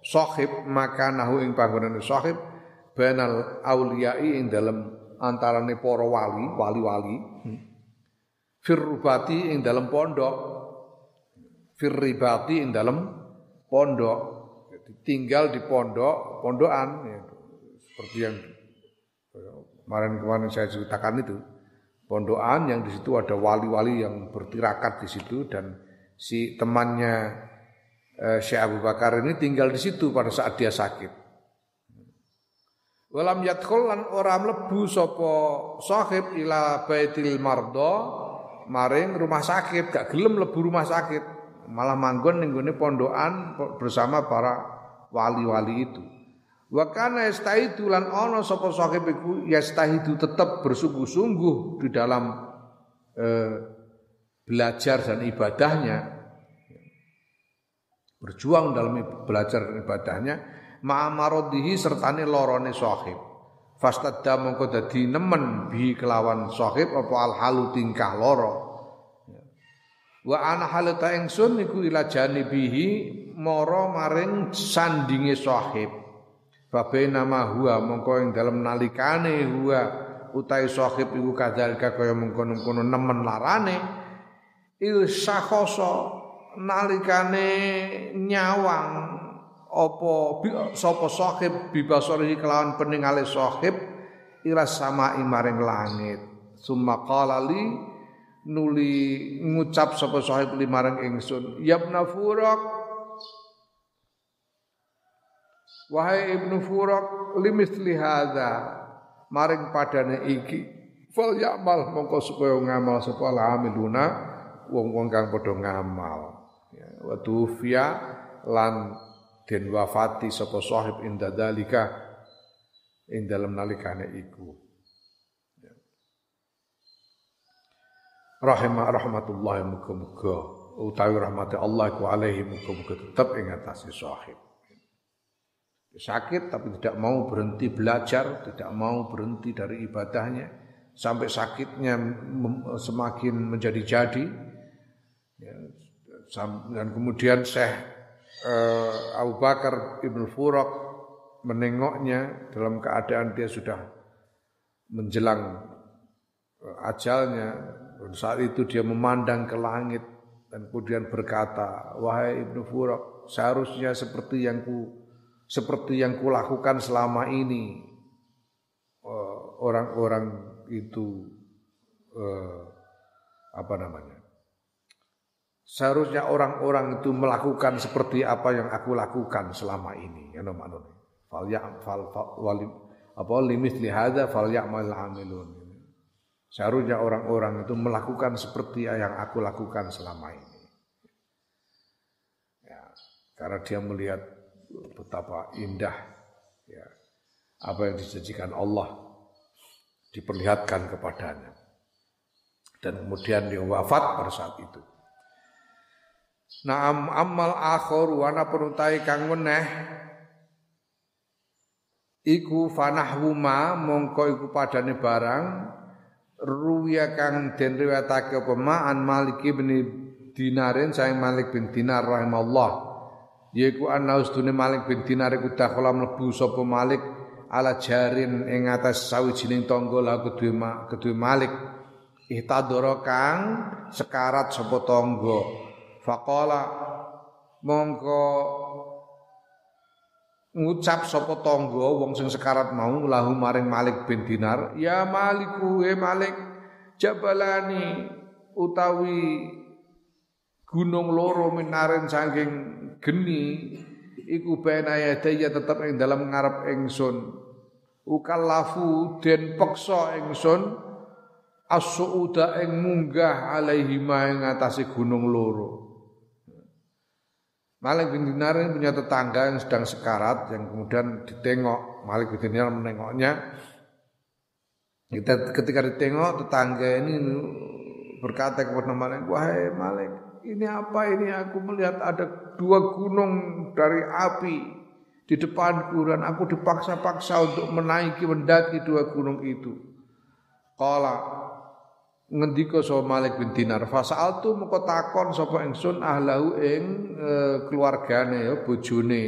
sahib nahu ing panggonan sahib benal auliyai ing dalem antarane para wali, wali-wali. Firrubati ing dalam pondok. Firribati ing dalam pondok. Jadi tinggal di pondok, pondokan ya, seperti yang kemarin-kemarin saya ceritakan itu. Pondokan yang di situ ada wali-wali yang bertirakat di situ dan si temannya eh, Syekh Abu Bakar ini tinggal di situ pada saat dia sakit. Walam yadkhul lan ora mlebu sapa sahib ila baitil mardo maring rumah sakit, gak gelem mlebu rumah sakit, malah manggon ning gone pondokan bersama para wali-wali itu. Wa kana yastaidu lan ana sapa sahib iku yastahidu tetap bersungguh-sungguh di dalam eh, belajar dan ibadahnya. Berjuang dalam belajar dan ibadahnya ma'amarodihi sertane lorone sahib. Fastadda mongko dadi nemen bi kelawan sahib apa al halu tingkah loro. Wa ana halata ingsun iku ila janibihi mara maring sandinge sahib. Babe nama huwa mongko ing dalem nalikane huwa utai sahib iku kadzalika kaya mengkono-kono nemen larane. Il sakhoso nalikane nyawang apa sapa sahib bibasarihi kelawan peningale sahib ila sama maring langit. Summa qala li nuli ngucap sapa sahib li maring ingsun ya ibnu furak wahai ibnu furak limisli hadza maring padane iki fal ya'mal mongko supaya ngamal sapa amiluna wong-wong kang padha ngamal. Ya wa lan den wafati sapa sahib inda dalika ing dalam nalikane iku rahimah rahmatullah muga-muga utawi rahmati Allah iku alaihi muga-muga tetap ing atase sahib sakit tapi tidak mau berhenti belajar, tidak mau berhenti dari ibadahnya sampai sakitnya semakin menjadi jadi. Ya, dan kemudian Syekh uh, Abu Bakar Ibnu Furak menengoknya dalam keadaan dia sudah menjelang ajalnya. Dan saat itu dia memandang ke langit dan kemudian berkata wahai Ibnu Furok seharusnya seperti yang ku seperti yang kulakukan selama ini eh, orang-orang itu uh, apa namanya seharusnya orang-orang itu melakukan seperti apa yang aku lakukan selama ini. Ya nama fal ya fal, fal walim apa lihada fal ya'mal amilun. Seharusnya orang-orang itu melakukan seperti yang aku lakukan selama ini. Ya karena dia melihat betapa indah ya apa yang dijanjikan Allah diperlihatkan kepadanya. Dan kemudian dia wafat pada saat itu. Naam amal akhir wana penutai kang meneh iku fanahuma mongko iku padane barang. Ruwiya kang den riwayatake apa? An Malik bin Dinarin saya Malik bin Dinar rahimallah yaiku ana ustune Malik bin Dinar iku dakhala mlebu sapa Malik ala jarin ing atas sawijining tangga la kedue kedue Malik. Ihtadara kang sekarat sapa tangga faqala mongko ngucap sapa tangga wong sing sekarat mau lahu maring Malik bin Dinar ya Maliku he Malik jabalani utawi gunung loro minaren saking geni iku bena yadaya tetep ing dalam ngarep ingsun ukallafu den peksa ingsun as-suuda ing munggah alaihi ma ing gunung loro. Malik bin Dinar ini punya tetangga yang sedang sekarat yang kemudian ditengok. Malik bin Dinar menengoknya. Kita ketika ditengok tetangga ini berkata kepada Malik wahai Malik ini apa ini? Aku melihat ada dua gunung dari api di depanku dan aku dipaksa-paksa untuk menaiki mendaki dua gunung itu. Kala ngendika sapa Malik bin Dinar fasaltu moko takon sapa ingsun ahlahu ing e, keluargane ya bojone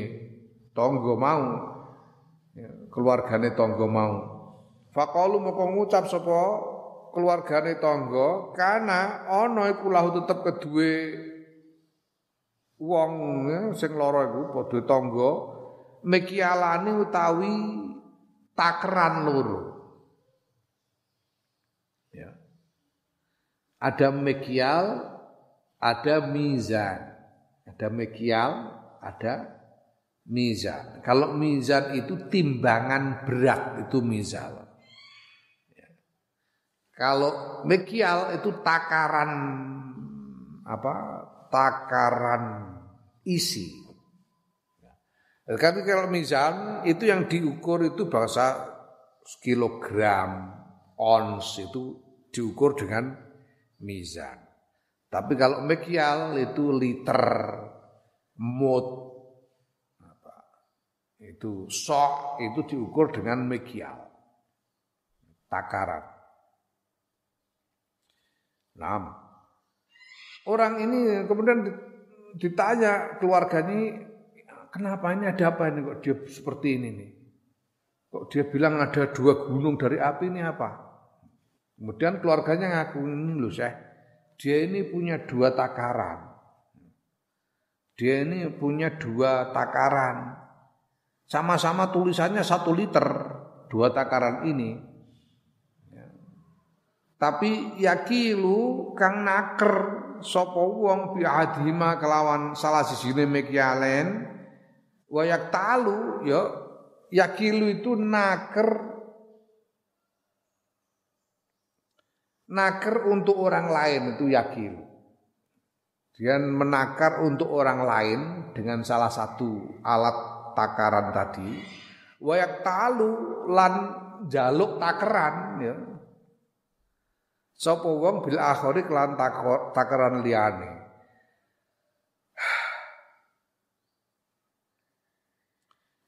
tangga mau. Ya, keluargane tangga mau. Faqalu moko ngucap sapa keluargane tangga kana ana iku lahu tetep kedue wong ya, sing lara iku padha tangga mekialane utawi takeran loro ada mekial, ada mizan. Ada mekial, ada mizan. Kalau mizan itu timbangan berat, itu mizan. Ya. Kalau mekial itu takaran apa? Takaran isi. Ya. Tapi kalau mizan itu yang diukur itu bahasa kilogram, ons itu diukur dengan mizan. Tapi kalau mekial itu liter, mut, itu sok itu diukur dengan mekial, takaran. Nah, orang ini kemudian ditanya keluarganya, kenapa ini ada apa ini kok dia seperti ini nih? Kok dia bilang ada dua gunung dari api ini apa? Kemudian keluarganya ngaku ini loh saya, dia ini punya dua takaran. Dia ini punya dua takaran. Sama-sama tulisannya satu liter, dua takaran ini. Ya. Tapi yakilu kang naker sopo wong biadhima kelawan salah sisine mekyalen wayak talu ya yakilu itu naker Nakar untuk orang lain itu yakin. Dia menakar untuk orang lain dengan salah satu alat takaran tadi. Wayak talu lan jaluk takaran ya. Sapa wong bil akhiri kelan takaran liyane.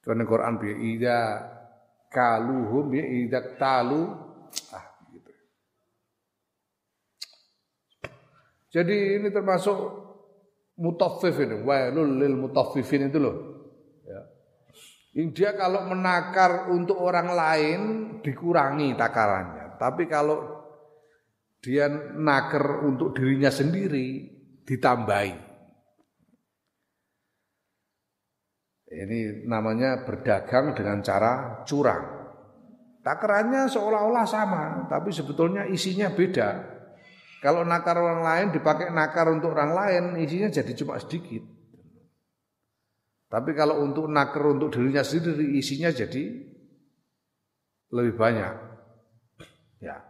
Karena Quran bi ida kaluhum bi ida talu ah Jadi ini termasuk mutaffif ini, wailul lil mutaffifin itu loh. Ya. Dia kalau menakar untuk orang lain dikurangi takarannya. Tapi kalau dia naker untuk dirinya sendiri ditambahi. Ini namanya berdagang dengan cara curang. Takarannya seolah-olah sama, tapi sebetulnya isinya beda. Kalau nakar orang lain dipakai nakar untuk orang lain, isinya jadi cuma sedikit. Tapi kalau untuk nakar untuk dirinya sendiri, isinya jadi lebih banyak. Ya.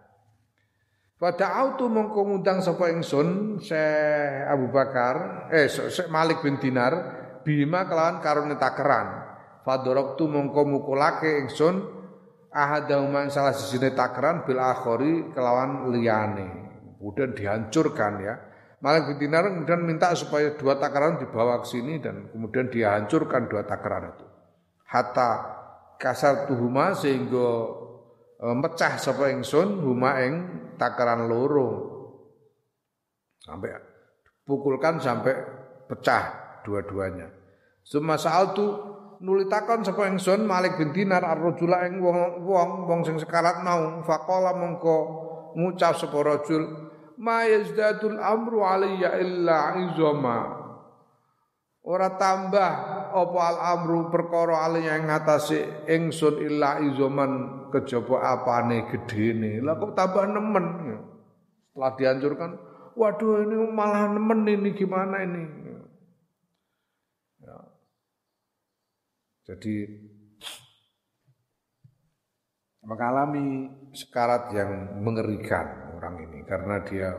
Pada auto mongko ngundang sapa ingsun Syekh Abu Bakar, eh Syekh Malik bin Dinar bima kelawan karone takeran. Fadoroktu mongko mukulake ingsun ahadahuma salah sisine takeran bil akhori kelawan liyane kemudian dihancurkan ya. Malik bin Dinar kemudian minta supaya dua takaran dibawa ke sini dan kemudian dihancurkan dua takaran itu. Hatta kasar tuhuma sehingga e, mecah sapa ingsun huma ing takaran loro. Sampai pukulkan sampai pecah dua-duanya. Suma saal tu nulitakan sapa ingsun Malik bin Dinar ar-rajula ing wong wong wong sing sekarat mau faqala mongko ngucap sapa rajul ma amru alayya illa izama ora tambah apa al amru perkara alayya ing ngatasi ingsun illa izaman kejaba apane gedene lah kok tambah nemen? Setelah dihancurkan waduh ini malah nemen ini gimana ini? Ya. jadi (sniffs) mengalami sekarat yang mengerikan orang ini karena dia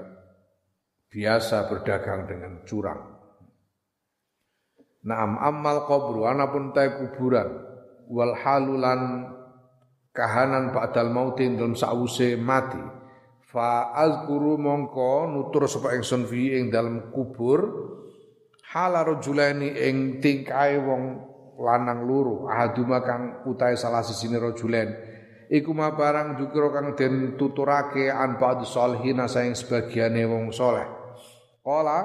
biasa berdagang dengan curang. Naam amal kubru anapun tay kuburan wal halulan kahanan ba'dal mautin dalam sause mati fa azkuru mongko nutur sapa ingsun fi ing dalam kubur hala rajulaini ing tingkai wong lanang luru ahaduma kang utahe salah sisine rajulain iku ma barang jukira kang den tuturake an ba'd sholihin saing sebagiane wong saleh. Qala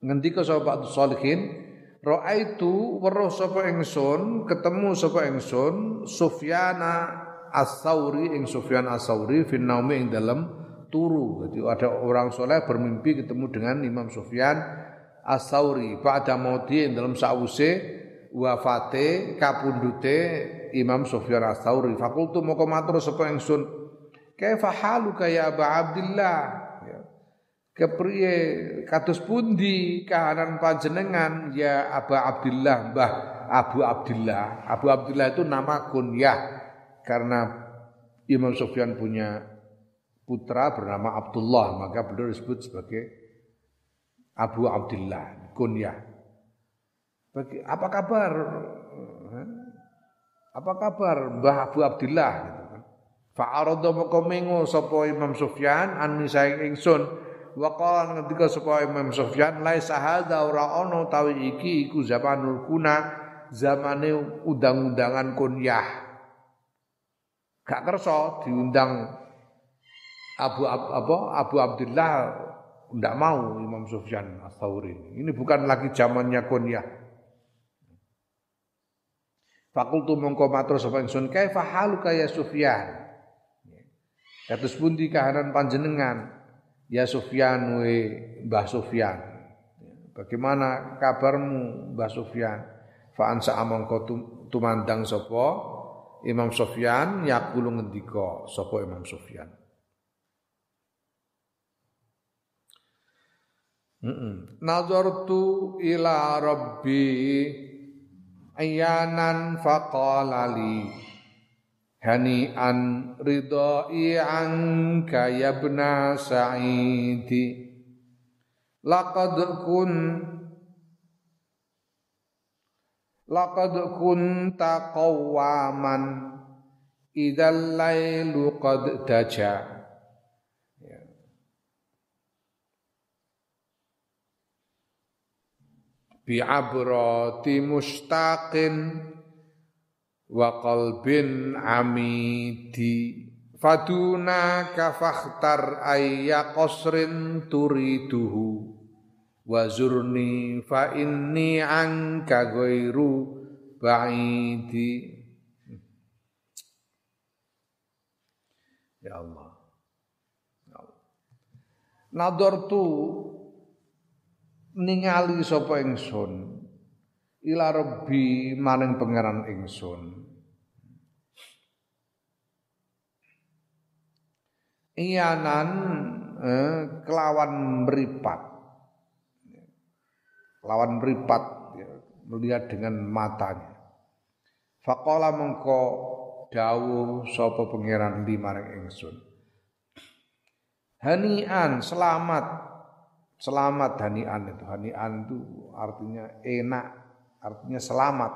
ngendika sapa ba'd sholihin Ra'aitu weruh sapa ingsun, ketemu sapa ingsun Sufyana As-Sauri ing Sufyan As-Sauri fi naumi ing dalam turu. Jadi ada orang soleh bermimpi ketemu dengan Imam Sufyan As-Sauri pada mauti ing dalam sause wafate kapundute Imam Sufyan Ats-Tsauri fakultu moko matur sapa ingsun kaifa haluka ya Aba Abdillah? Ya. kepriye kados pundi kahanan panjenengan ya Aba Abdillah? Mbah Abu Abdillah. Abu Abdillah itu nama kunyah karena Imam Sufyan punya putra bernama Abdullah maka beliau disebut sebagai Abu Abdillah kunyah apa kabar apa kabar Mbah Abu Abdillah? Gitu kan. Fa'arada moko mengo sapa Imam Sufyan an saing ingsun. Wa qala ngendika sapa Imam Sufyan laisa hadza ora ana tawi iki iku zamanul kuna zamane undang-undangan kunyah. Gak kersa diundang Abu apa Abu Abdullah ndak mau Imam Sufyan Ats-Tsauri ini bukan lagi zamannya kunyah Fakultu mongko matur sapa ingsun kaifa haluka ya Sufyan. Kados pundi kahanan panjenengan ya Sufyan we Mbah Sufyan. Bagaimana kabarmu Mbah Sufyan? Fa ansa amangka tumandang sapa Imam Sufyan yaqulu ngendika sapa Imam Sufyan. Mm -mm. Nazartu ila rabbi ayanan faqalali hani'an ridai anka ya bna sa'idi. Laqad kun laqad kunta qawwaman. Idzal lailu qad daja bi'abrati mustaqin wa qalbin amidi. Faduna kafakhtar ayya qasrin turiduhu. Wa zurni fa inni anka ghairu ba'idi. Ya Allah. Ya Nadortu ningali sapa ingsun ila rabbi maring pangeran ingsun. Iyanan eh, kelawan meripat. Kelawan meripat ya, melihat dengan matanya. Faqala mengko dawuh sapa pangeran di maring ingsun. Hanian, selamat. Selamat hanian itu. Hanian itu artinya enak, artinya selamat.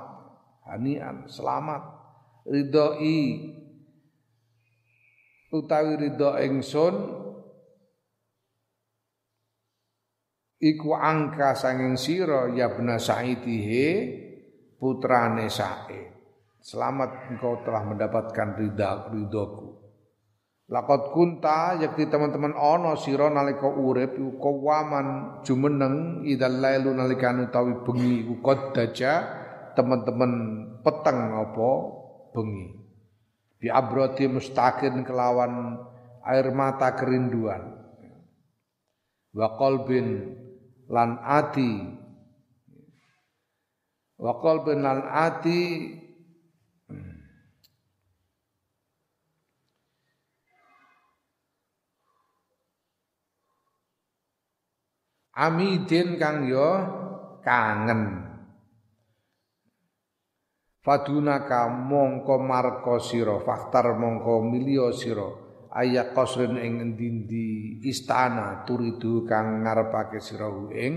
Hanian, selamat. Ridhoi utawi ridho ingsun iku angka sanging sira ya bena Sa'idihe putrane Sa'id. Selamat engkau telah mendapatkan ridha ridhoku. Lakot kunta yakti teman-teman ono sira nalika urip iku kawaman jumeneng idal lailu nalika utawi bengi iku daja teman-teman peteng apa bengi. Bi abrati mustaqin kelawan air mata kerinduan. Wa qalbin lan ati wa qalbin lan ati amidin kang yo kangen. Fadunaka mongko marko siro faktar mongko milio siro ayak kosrin ing dindi istana turidu kang ngarepake sira ing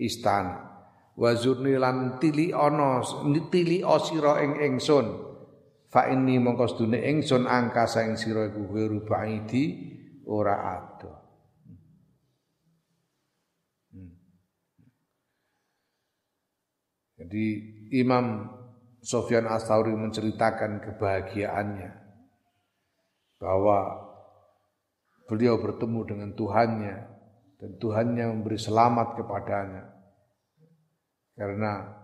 istana. Wazurni lan tili ana tili sira ing ingsun fa inni mongko sedune ingsun angka saing sira iku wiru baidi ora ado Jadi Imam Sofyan Astauri menceritakan kebahagiaannya. Bahwa beliau bertemu dengan Tuhannya dan Tuhannya memberi selamat kepadanya. Karena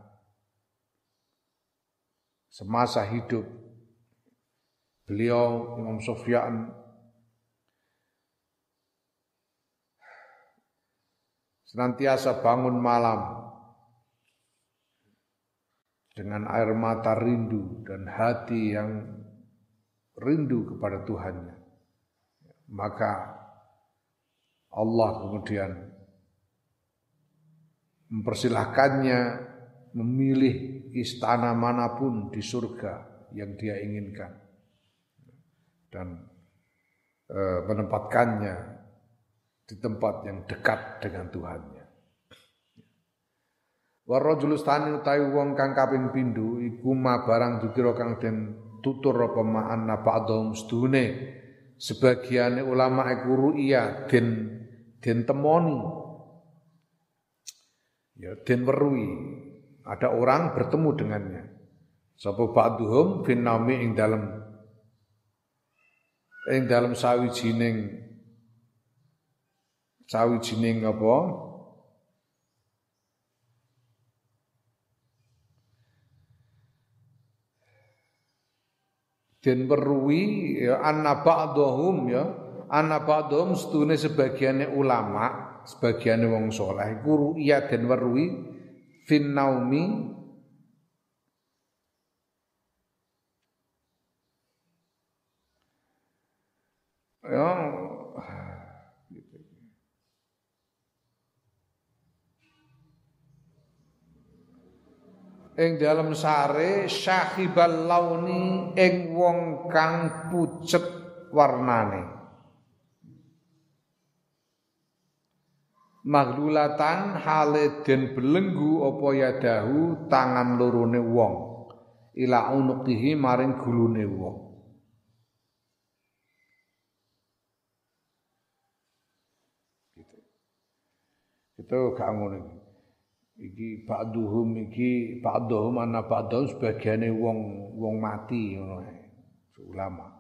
semasa hidup beliau Imam Sofyan senantiasa bangun malam dengan air mata rindu dan hati yang rindu kepada Tuhannya. Maka Allah kemudian mempersilahkannya memilih istana mana pun di surga yang dia inginkan dan e, menempatkannya di tempat yang dekat dengan Tuhannya. Warajul stani utawi wong kang kaping pindho iku ma barang dikira kang den tutur apa ma'an ba'dhum sedune sebagiane ulama iku ru'ya den den temoni. Ya den werui. Ada orang bertemu dengannya. Sapa ba'dhum fin naumi ing dalem ing dalem sawijining sawijining apa den weruhi ya anna ba'dhum ya. Anna ba'dhum setune sebagiannya ulama sebagiannya wong soleh iku ru'ya den weruhi fin naumi. Ya ing dalam sare syahibal launi ing wong kang pucet warnane. Maghlulatan hale den belenggu apa yadahu tangan lorone wong. Ila unuqihi maring gulune wong. Gitu. Itu gak ngono iki ba'duhum iki ba'duhum ana ba'duhum sebagiane wong wong mati ngono ulama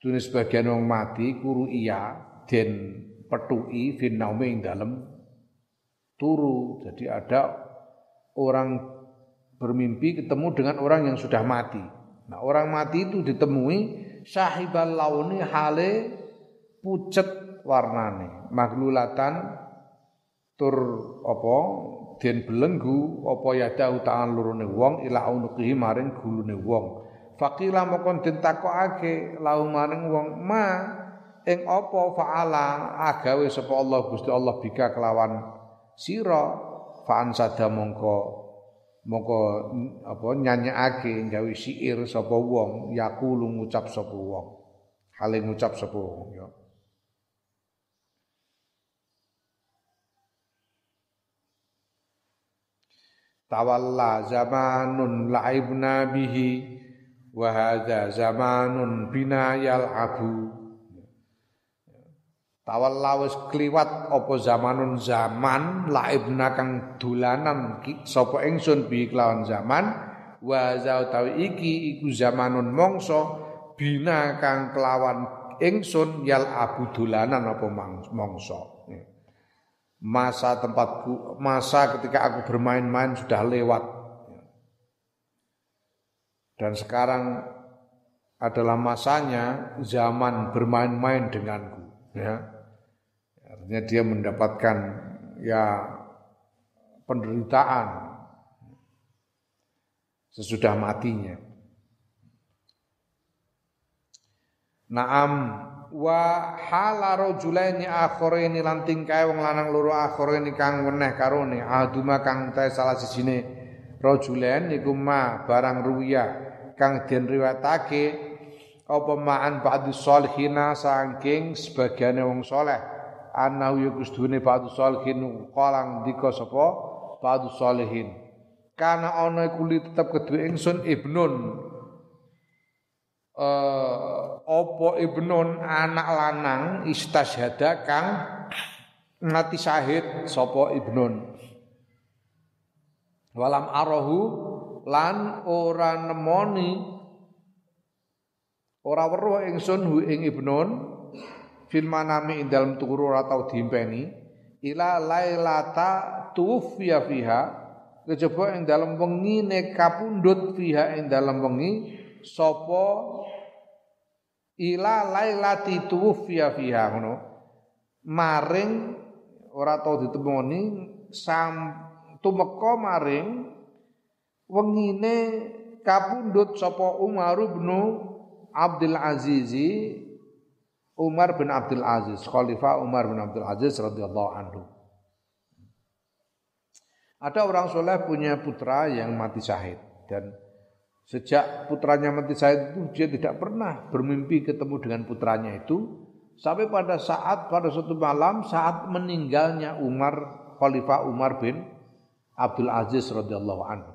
Sedune sebagian wong mati kuru iya den petui fin naume ing dalem turu. Jadi ada orang bermimpi ketemu dengan orang yang sudah mati. Nah, orang mati itu ditemui sahibal launi hale pucet warnane maglulatan tur apa den belenggu apa yada utahan lurune wong ila unuqihi maring gulune wong. Faqila mokon den takokake lahu maring wong ma ing apa faala agawe sapa Allah Gusti Allah bika kelawan sira? Faan sada mongko mongko apa nyanyakake gawe syair sapa wong yaqulu ngucap sapa wong. Hale ngucap sapa wong ya tawalla zamanun la'ibna bihi wa hadza zamanun bina yal'abu. Tawalla wis kliwat apa zamanun zaman la'ibna kang dolanan sapa ingsun bi kelawan zaman wa za iki iku zamanun mongso bina kang kelawan ingsun yal abu dolanan apa mangsa masa tempatku masa ketika aku bermain-main sudah lewat. Dan sekarang adalah masanya zaman bermain-main denganku ya. Artinya dia mendapatkan ya penderitaan sesudah matinya. Naam wa hala rajulaini akharaini lan tingkae wong lanang loro akharaini kang weneh karone aduma kang ta salah sijine. Rajulain iku ma barang ruya kang den riwayatake apa ma'an ba'du salihina saking sebagiane wong saleh. Ana ya kustune ba'du salihin qalang dika sapa? Ba'du salihin. Kana ana iku tetep kedue ingsun ibnun uh, opo ibnun anak lanang istasyhada kang ngati syahid sapa ibnun walam arahu lan ora nemoni ora weruh ingsun hu ing ibnun fil manami ing dalem turu ora tau diimpeni. Ila lailata tufiya fiha. Kejaba ing dalem wengi ne kapundhut fiha ing dalem wengi sapa ila lailati tuwfiya fiha ngono. Maring ora tau ditemoni sam tumeka maring wengine kapundhut sapa Umar bin Abdul Azizi Umar bin Abdul Aziz Khalifah Umar bin Abdul Aziz radhiyallahu anhu. Ada orang soleh punya putra yang mati syahid dan Sejak putranya mati Said itu dia tidak pernah bermimpi ketemu dengan putranya itu sampai pada saat pada suatu malam saat meninggalnya Umar Khalifah Umar bin Abdul Aziz radhiyallahu anhu.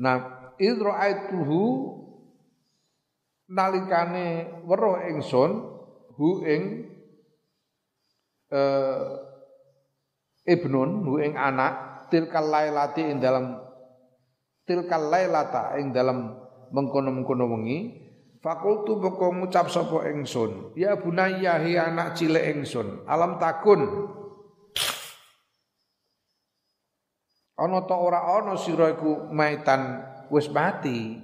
Nah, idra'aituhu nalikane weruh ingsun hu ing eh, ibnun hu ing anak tilkal lailati ing dalam tilkal lailata ing dalam mengkono-mengkono wengi fakultu moko ngucap sapa ingsun ya bunayya hi anak cilik ingsun alam takun. Ana ta ora ana sira iku maitan wis mati.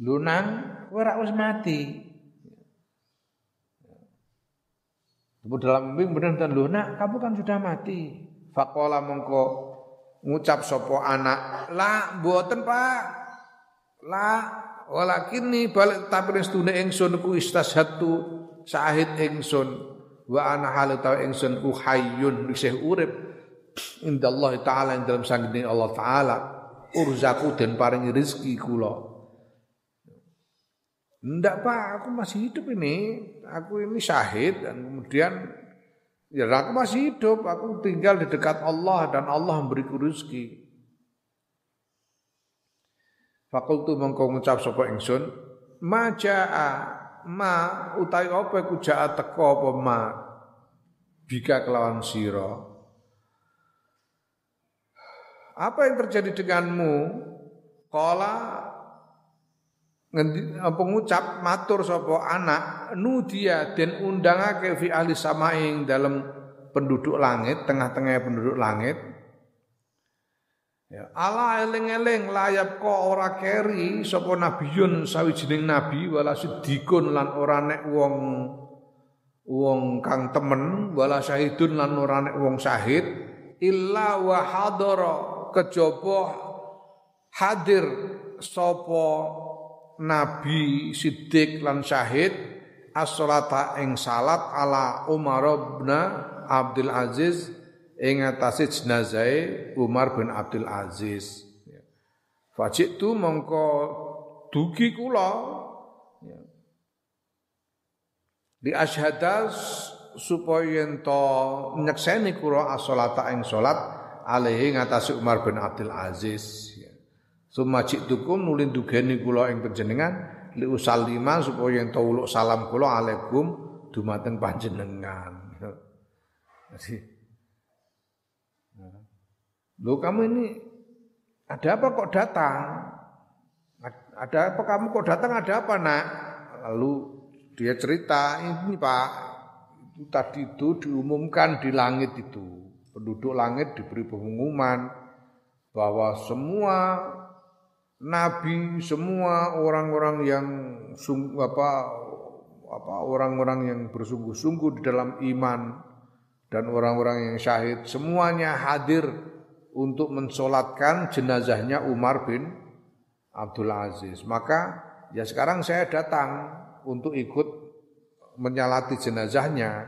Lunang ora wis mati. Dalam mimpi benar dan lu nak kamu kan sudah mati. Fakola mongko ngucap sopo anak, la buatan Pak. La walakini balik tapi restune ingsun ku istashatu sahid ingsun wa ana hal ta ingsun ku hayyun isih urip indallah taala ing dalam sanggene Allah taala urzaku dan paringi rezeki kula Enggak Pak, aku masih hidup ini. Aku ini syahid dan kemudian Ya aku masih hidup, aku tinggal di dekat Allah dan Allah memberiku rezeki. Fakultu mengko ngucap sapa ingsun, ma jaa ma utai apa ku jaa teko apa ma bika kelawan sira. Apa yang terjadi denganmu? Kala pengucap matur sapa anak nudia den undangake fi ahli samaing dalam penduduk langit tengah-tengah penduduk langit. Ya, ala eling-eling layap kok ora keri sapa nabiyun sawijining nabi wala sidikun lan ora nek wong wong kang temen wala syahidun lan ora nek wong syahid illa wa hadara kejaba hadir sapa nabi sidik lan syahid as-salata ing salat ala Umar bin Abdul Aziz ing atase jenazah Umar bin Abdul Aziz. Fajik tu mongko dugi kula ya. di ashadas supaya ento nyekseni kula as-salata ing salat alaihi ngatasi Umar bin Abdul Aziz. Summa jiktukum nulin dugeni kula ing panjenengan li usallima supaya ento uluk salam kula alaikum dumateng panjenengan. (laughs) Jadi Loh kamu ini ada apa kok datang? Ada apa kamu kok datang ada apa nak? Lalu dia cerita ini pak itu tadi itu diumumkan di langit itu penduduk langit diberi pengumuman bahwa semua nabi semua orang-orang yang sungguh apa apa orang-orang yang bersungguh-sungguh di dalam iman dan orang-orang yang syahid semuanya hadir untuk mensolatkan jenazahnya Umar bin Abdul Aziz. Maka ya sekarang saya datang untuk ikut menyalati jenazahnya.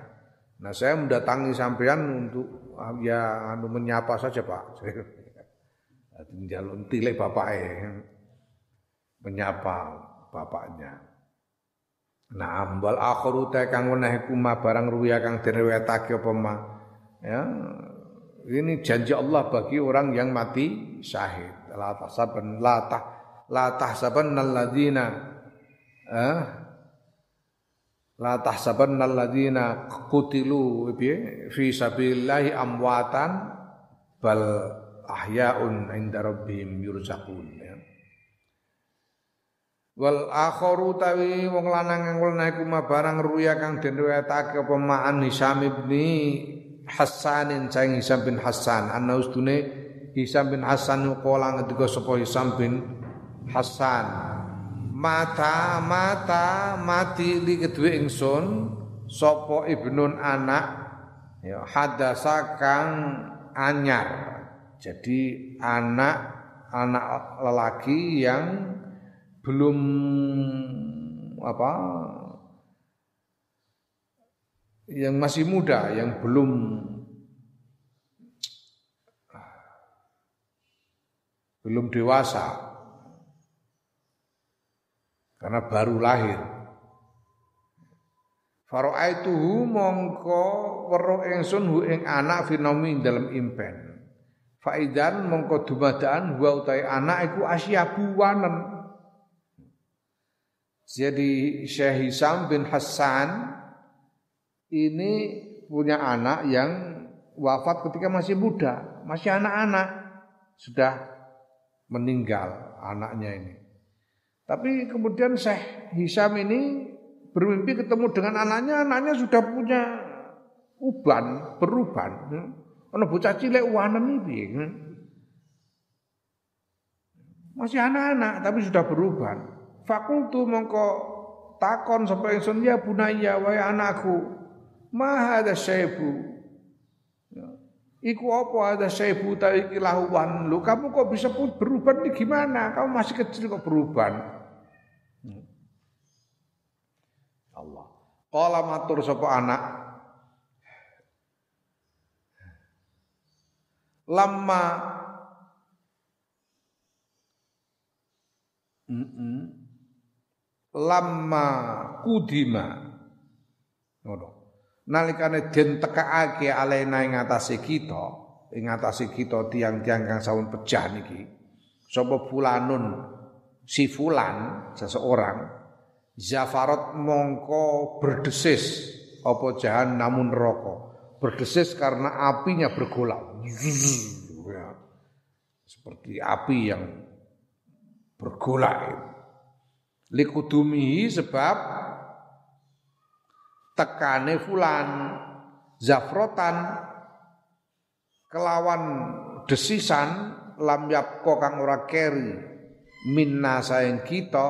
Nah saya mendatangi sampean untuk ya anu menyapa saja Pak. (laughs) Jalur tilek bapaknya menyapa bapaknya. Nah, ambal akhiru ta kang weneh kuma barang ruya kang direwetake apa ma. Ya, ini janji Allah bagi orang yang mati syahid. La tahsaban la tah la alladziina eh la tahsabanna alladziina qutilu fi sabilillahi amwatan bal ahyaun inda rabbihim yurzaqun ya. Wal akharu tawi wong lanang kang wenehe kuma barang ruya kang den riwayatake apa ma'an Hisam ibni Hasanin saing Hisam bin Hasan anna ustune Hisam bin Hasan qala ngendika sapa Hisam bin Hasan mata mata mati li kedue ingsun sapa ibnun anak ya hadasa kang anyar jadi anak anak lelaki yang belum apa yang masih muda, yang belum belum dewasa karena baru lahir. Faro'aituhu mongko weruh ingsun hu ing anak finomi dalam impen. Faidan mongko dumadaan wa utai anak iku asyabu wanen. Jadi Syekh Hisam bin Hasan ini punya anak yang wafat ketika masih muda, masih anak-anak, sudah meninggal anaknya ini. Tapi kemudian Syekh Hisam ini bermimpi ketemu dengan anaknya, anaknya sudah punya uban, beruban. Ono bocah cilik wanem iki. Masih anak-anak tapi sudah beruban. Fakultu mongko takon sampai ingsun ya bunaya wahai anakku Ma ada syaibu. Ya. Iku apa ada syaibu ta iki lahuan. Lu kamu kok bisa berubah ini gimana? Kamu masih kecil kok berubah. Hmm. Allah. Qala matur sapa anak. Lama mm -mm. lama kudima. Ngono. Nalikane den tekaake alena ing atase kita ing atase kita tiang-tiang kang sampun pejah niki. Sapa fulanun? Si fulan seseorang. Zafarat mongko berdesis apa jahan namun rokok berdesis karena apinya bergolak. Ya. seperti api yang bergolak. Likudumihi sebab tekane fulan zafrotan kelawan desisan lam yapko kang ora keri. Minna saing kita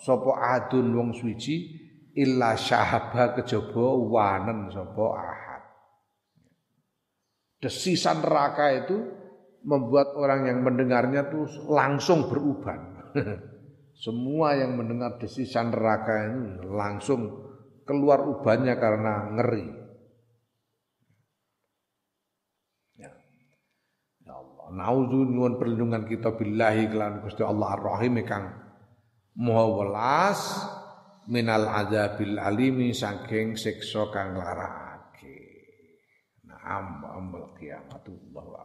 sapa adun wong suci illa syahaba kejaba wanen sapa ahad desisan neraka itu membuat orang yang mendengarnya tuh langsung beruban. (laughs) Semua yang mendengar desisan neraka ini langsung keluar ubannya karena ngeri. Nauzu nyuwun perlindungan kita billahi kelan Gusti Allah Ar-Rahim kang. Maha welas minal adzabil alimi saking siksa kang larake. Naam amal kiamatullah